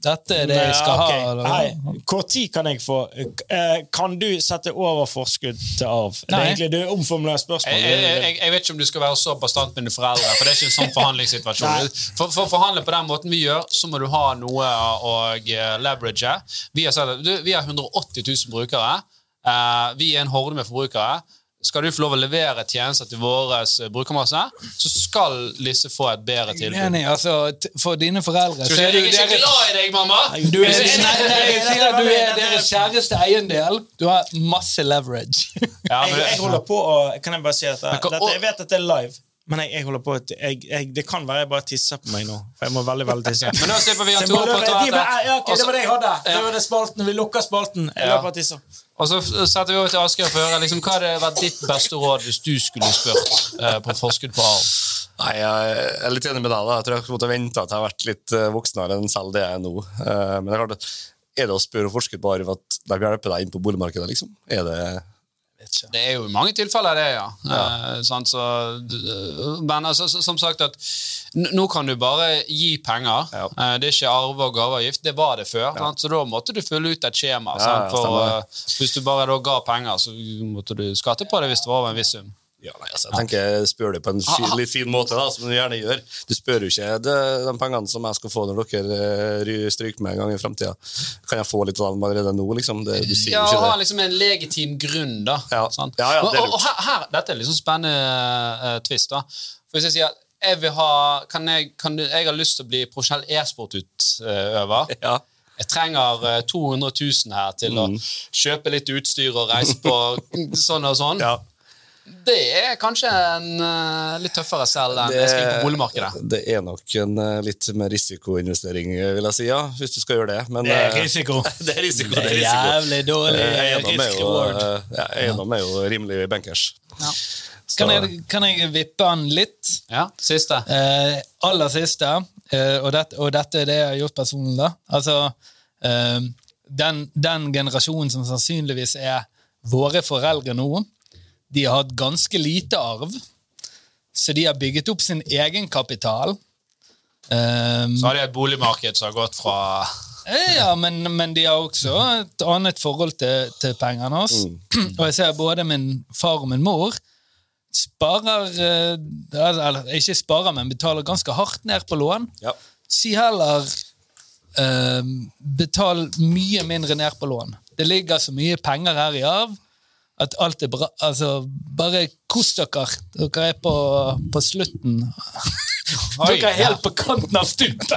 Dette er det jeg skal okay. ha. Nei, Hvor tid kan jeg få eh, Kan du sette over forskudd til arv? Det er egentlig det er omformulert spørsmål. Jeg, jeg, jeg, jeg vet ikke om du skal være så bastant med dine foreldre, for det er ikke en sånn forhandlingssituasjon. For, for å forhandle på den måten vi gjør, så må du ha noe å eh, leverage. Vi har, vi har 180 000 brukere. Eh, vi er en horde med forbrukere. Skal du få lov å levere tjenester til vår eh, brukermasse, så skal disse få et bedre tilbud. Enig, altså, For dine foreldre Skal så du si, er jeg er ikke glad i deg, mamma! du er, nei, nei, jeg sier at du er deres kjæreste eiendel. Du har masse leverage. Ja, jeg, jeg holder på å Kan jeg bare si dette? Dette jeg vet at det er live, men jeg, jeg holder på at jeg, jeg, Det kan være jeg bare tisser på meg nå. For jeg må veldig veldig tisse. men nå slipper vi å to på løpe- ja, det var det jeg hadde. Det var det spalten. Vi lukker spalten. Jeg Ja. og tisser. Og så setter vi over til Asgeir for å høre liksom, hva hadde vært ditt beste råd hvis du skulle spurt uh, på forskudd på arv. Nei, Jeg er litt enig med deg. da. Jeg tror jeg måtte vente at jeg har vært litt eh, voksnere enn selv det jeg er nå. Eh, Men det er klart, er det å spørre forskudd på arv at de hjelper deg inn på boligmarkedet? liksom? Er det Det er jo i mange tilfeller det, ja. Eh, sant, så, men altså, som sagt at nå kan du bare gi penger. Ja. Eh, det er ikke arve- og gaveavgift. Det var det før. Sant? Så da måtte du fylle ut et skjema. Ja, sant? For, eh, hvis du bare da ga penger, så måtte du skatte på det hvis det var over en viss sum. Ja, nei, altså, jeg tenker spør det på en fi, litt fin måte, da, som du gjerne gjør. Du spør jo ikke det, de pengene som jeg skal få når dere eh, stryker meg en gang i framtida. Kan jeg få litt av dem allerede nå, liksom? Det, du sier Ja, jo å ha liksom en legitim grunn, da. Ja. Sånn. Ja, ja, det er og, og, og her, dette er liksom spennende uh, twist. da. For hvis jeg sier at jeg vil ha, kan jeg, kan du, jeg har lyst til å bli profesjonell e-sportutøver. Ja. Jeg trenger eh, 200 000 her til å kjøpe litt utstyr og reise på sånn og sånn. ja. Det er kanskje en uh, litt tøffere selv enn jeg skal inn på boligmarkedet. det er nok en uh, litt mer risikoinvestering, eh, vil jeg si, ja, hvis du skal gjøre det. Men, Det er risiko. det er risiko. Det Det er risiko. jævlig dårlig risk-reward. ja, eiendom er jo rimelig bankers. Ja. Kan jeg, kan jeg vippe den litt? ja, siste. Eh, aller siste, eh, og, dette, og dette er det jeg har gjort personlig, da. Altså, eh, den, den generasjonen som sannsynligvis er våre foreldre nå, de har hatt ganske lite arv, så de har bygget opp sin egenkapital. Um, Så har de et boligmarked som har gått fra Eh, Ja, men, men de har også et annet forhold til, til pengene hans. Mm. Og jeg ser både min far og min mor sparer eh, Eller ikke sparer, men betaler ganske hardt ned på lån. Ja. Si heller um, betal mye mindre ned på lån. Det ligger så mye penger her i arv at alt er bra. Altså, bare kos dere. Dere er på, på slutten. Oi, dere er helt på kanten av stupet.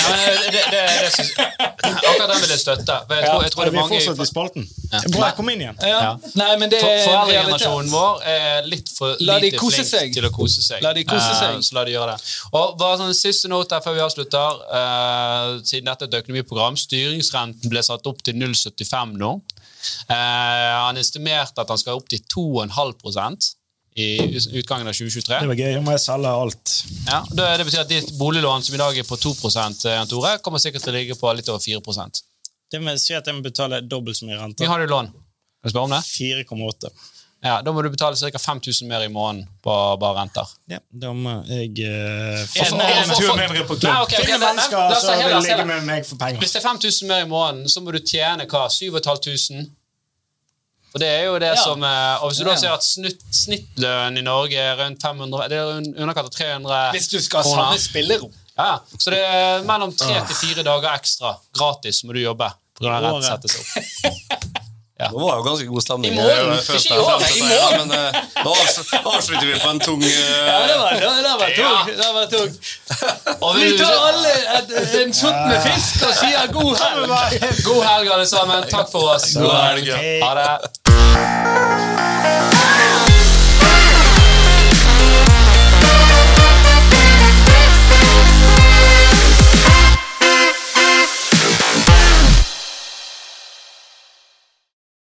Nei, men det, det, det, det synes, Akkurat den vil jeg støtte. Jeg tror, jeg tror det vi er mange fortsatt i spalten. Bra, kom inn igjen. Ja. Ja. Nei, men det er Foreldregenerasjonen vår er litt for lite flink seg. til å kose seg. La de kose seg. Uh, så la de gjøre det. Og bare sånn Siste note før vi avslutter. Uh, siden dette er et økonomiprogram. Styringsrenten ble satt opp til 0,75 nå. Eh, han estimerte at han skal opp til 2,5% i utgangen av 2023. Det var gøy. Nå må jeg selge alt. Ja, det, betyr at ditt boliglån, som i dag er på 2 Jan Tore, kommer sikkert til å ligge på litt over 4% Det vil si at jeg må betale dobbelt så mye Vi Hvor har du lån. Kan jeg spørre om det? 4,8. Ja, Da må du betale ca. 5000 mer i måneden på bare renter. Ja, da må jeg uh, få for- en tur mindre på klubb. Okay, ok, Finne mennesker som vil ligge med meg for penger. Hvis det er 5000 mer i måneden, så må du tjene hva? 7500? For det er jo det Ja. som eh, Og hvis du da ser at snitt, snittlønn i Norge er rundt 500 Det er underkant av 300 Hvis du skal ha samme spillerom. Ja. Så det er mellom tre til fire dager ekstra gratis må du jobbe. På grunn av rett settes opp. Nå var det jo ganske god stemning. I morgen, ikke i jeg år, i det, Men eh, nå avs- avslutter vi på en tung eh, Ja, det var, det var, det var tung. Det var tung. Vi tar alle et, en shot med fisk og sier god helg. God helg, alle sammen. Takk for oss. God helg. Ha det.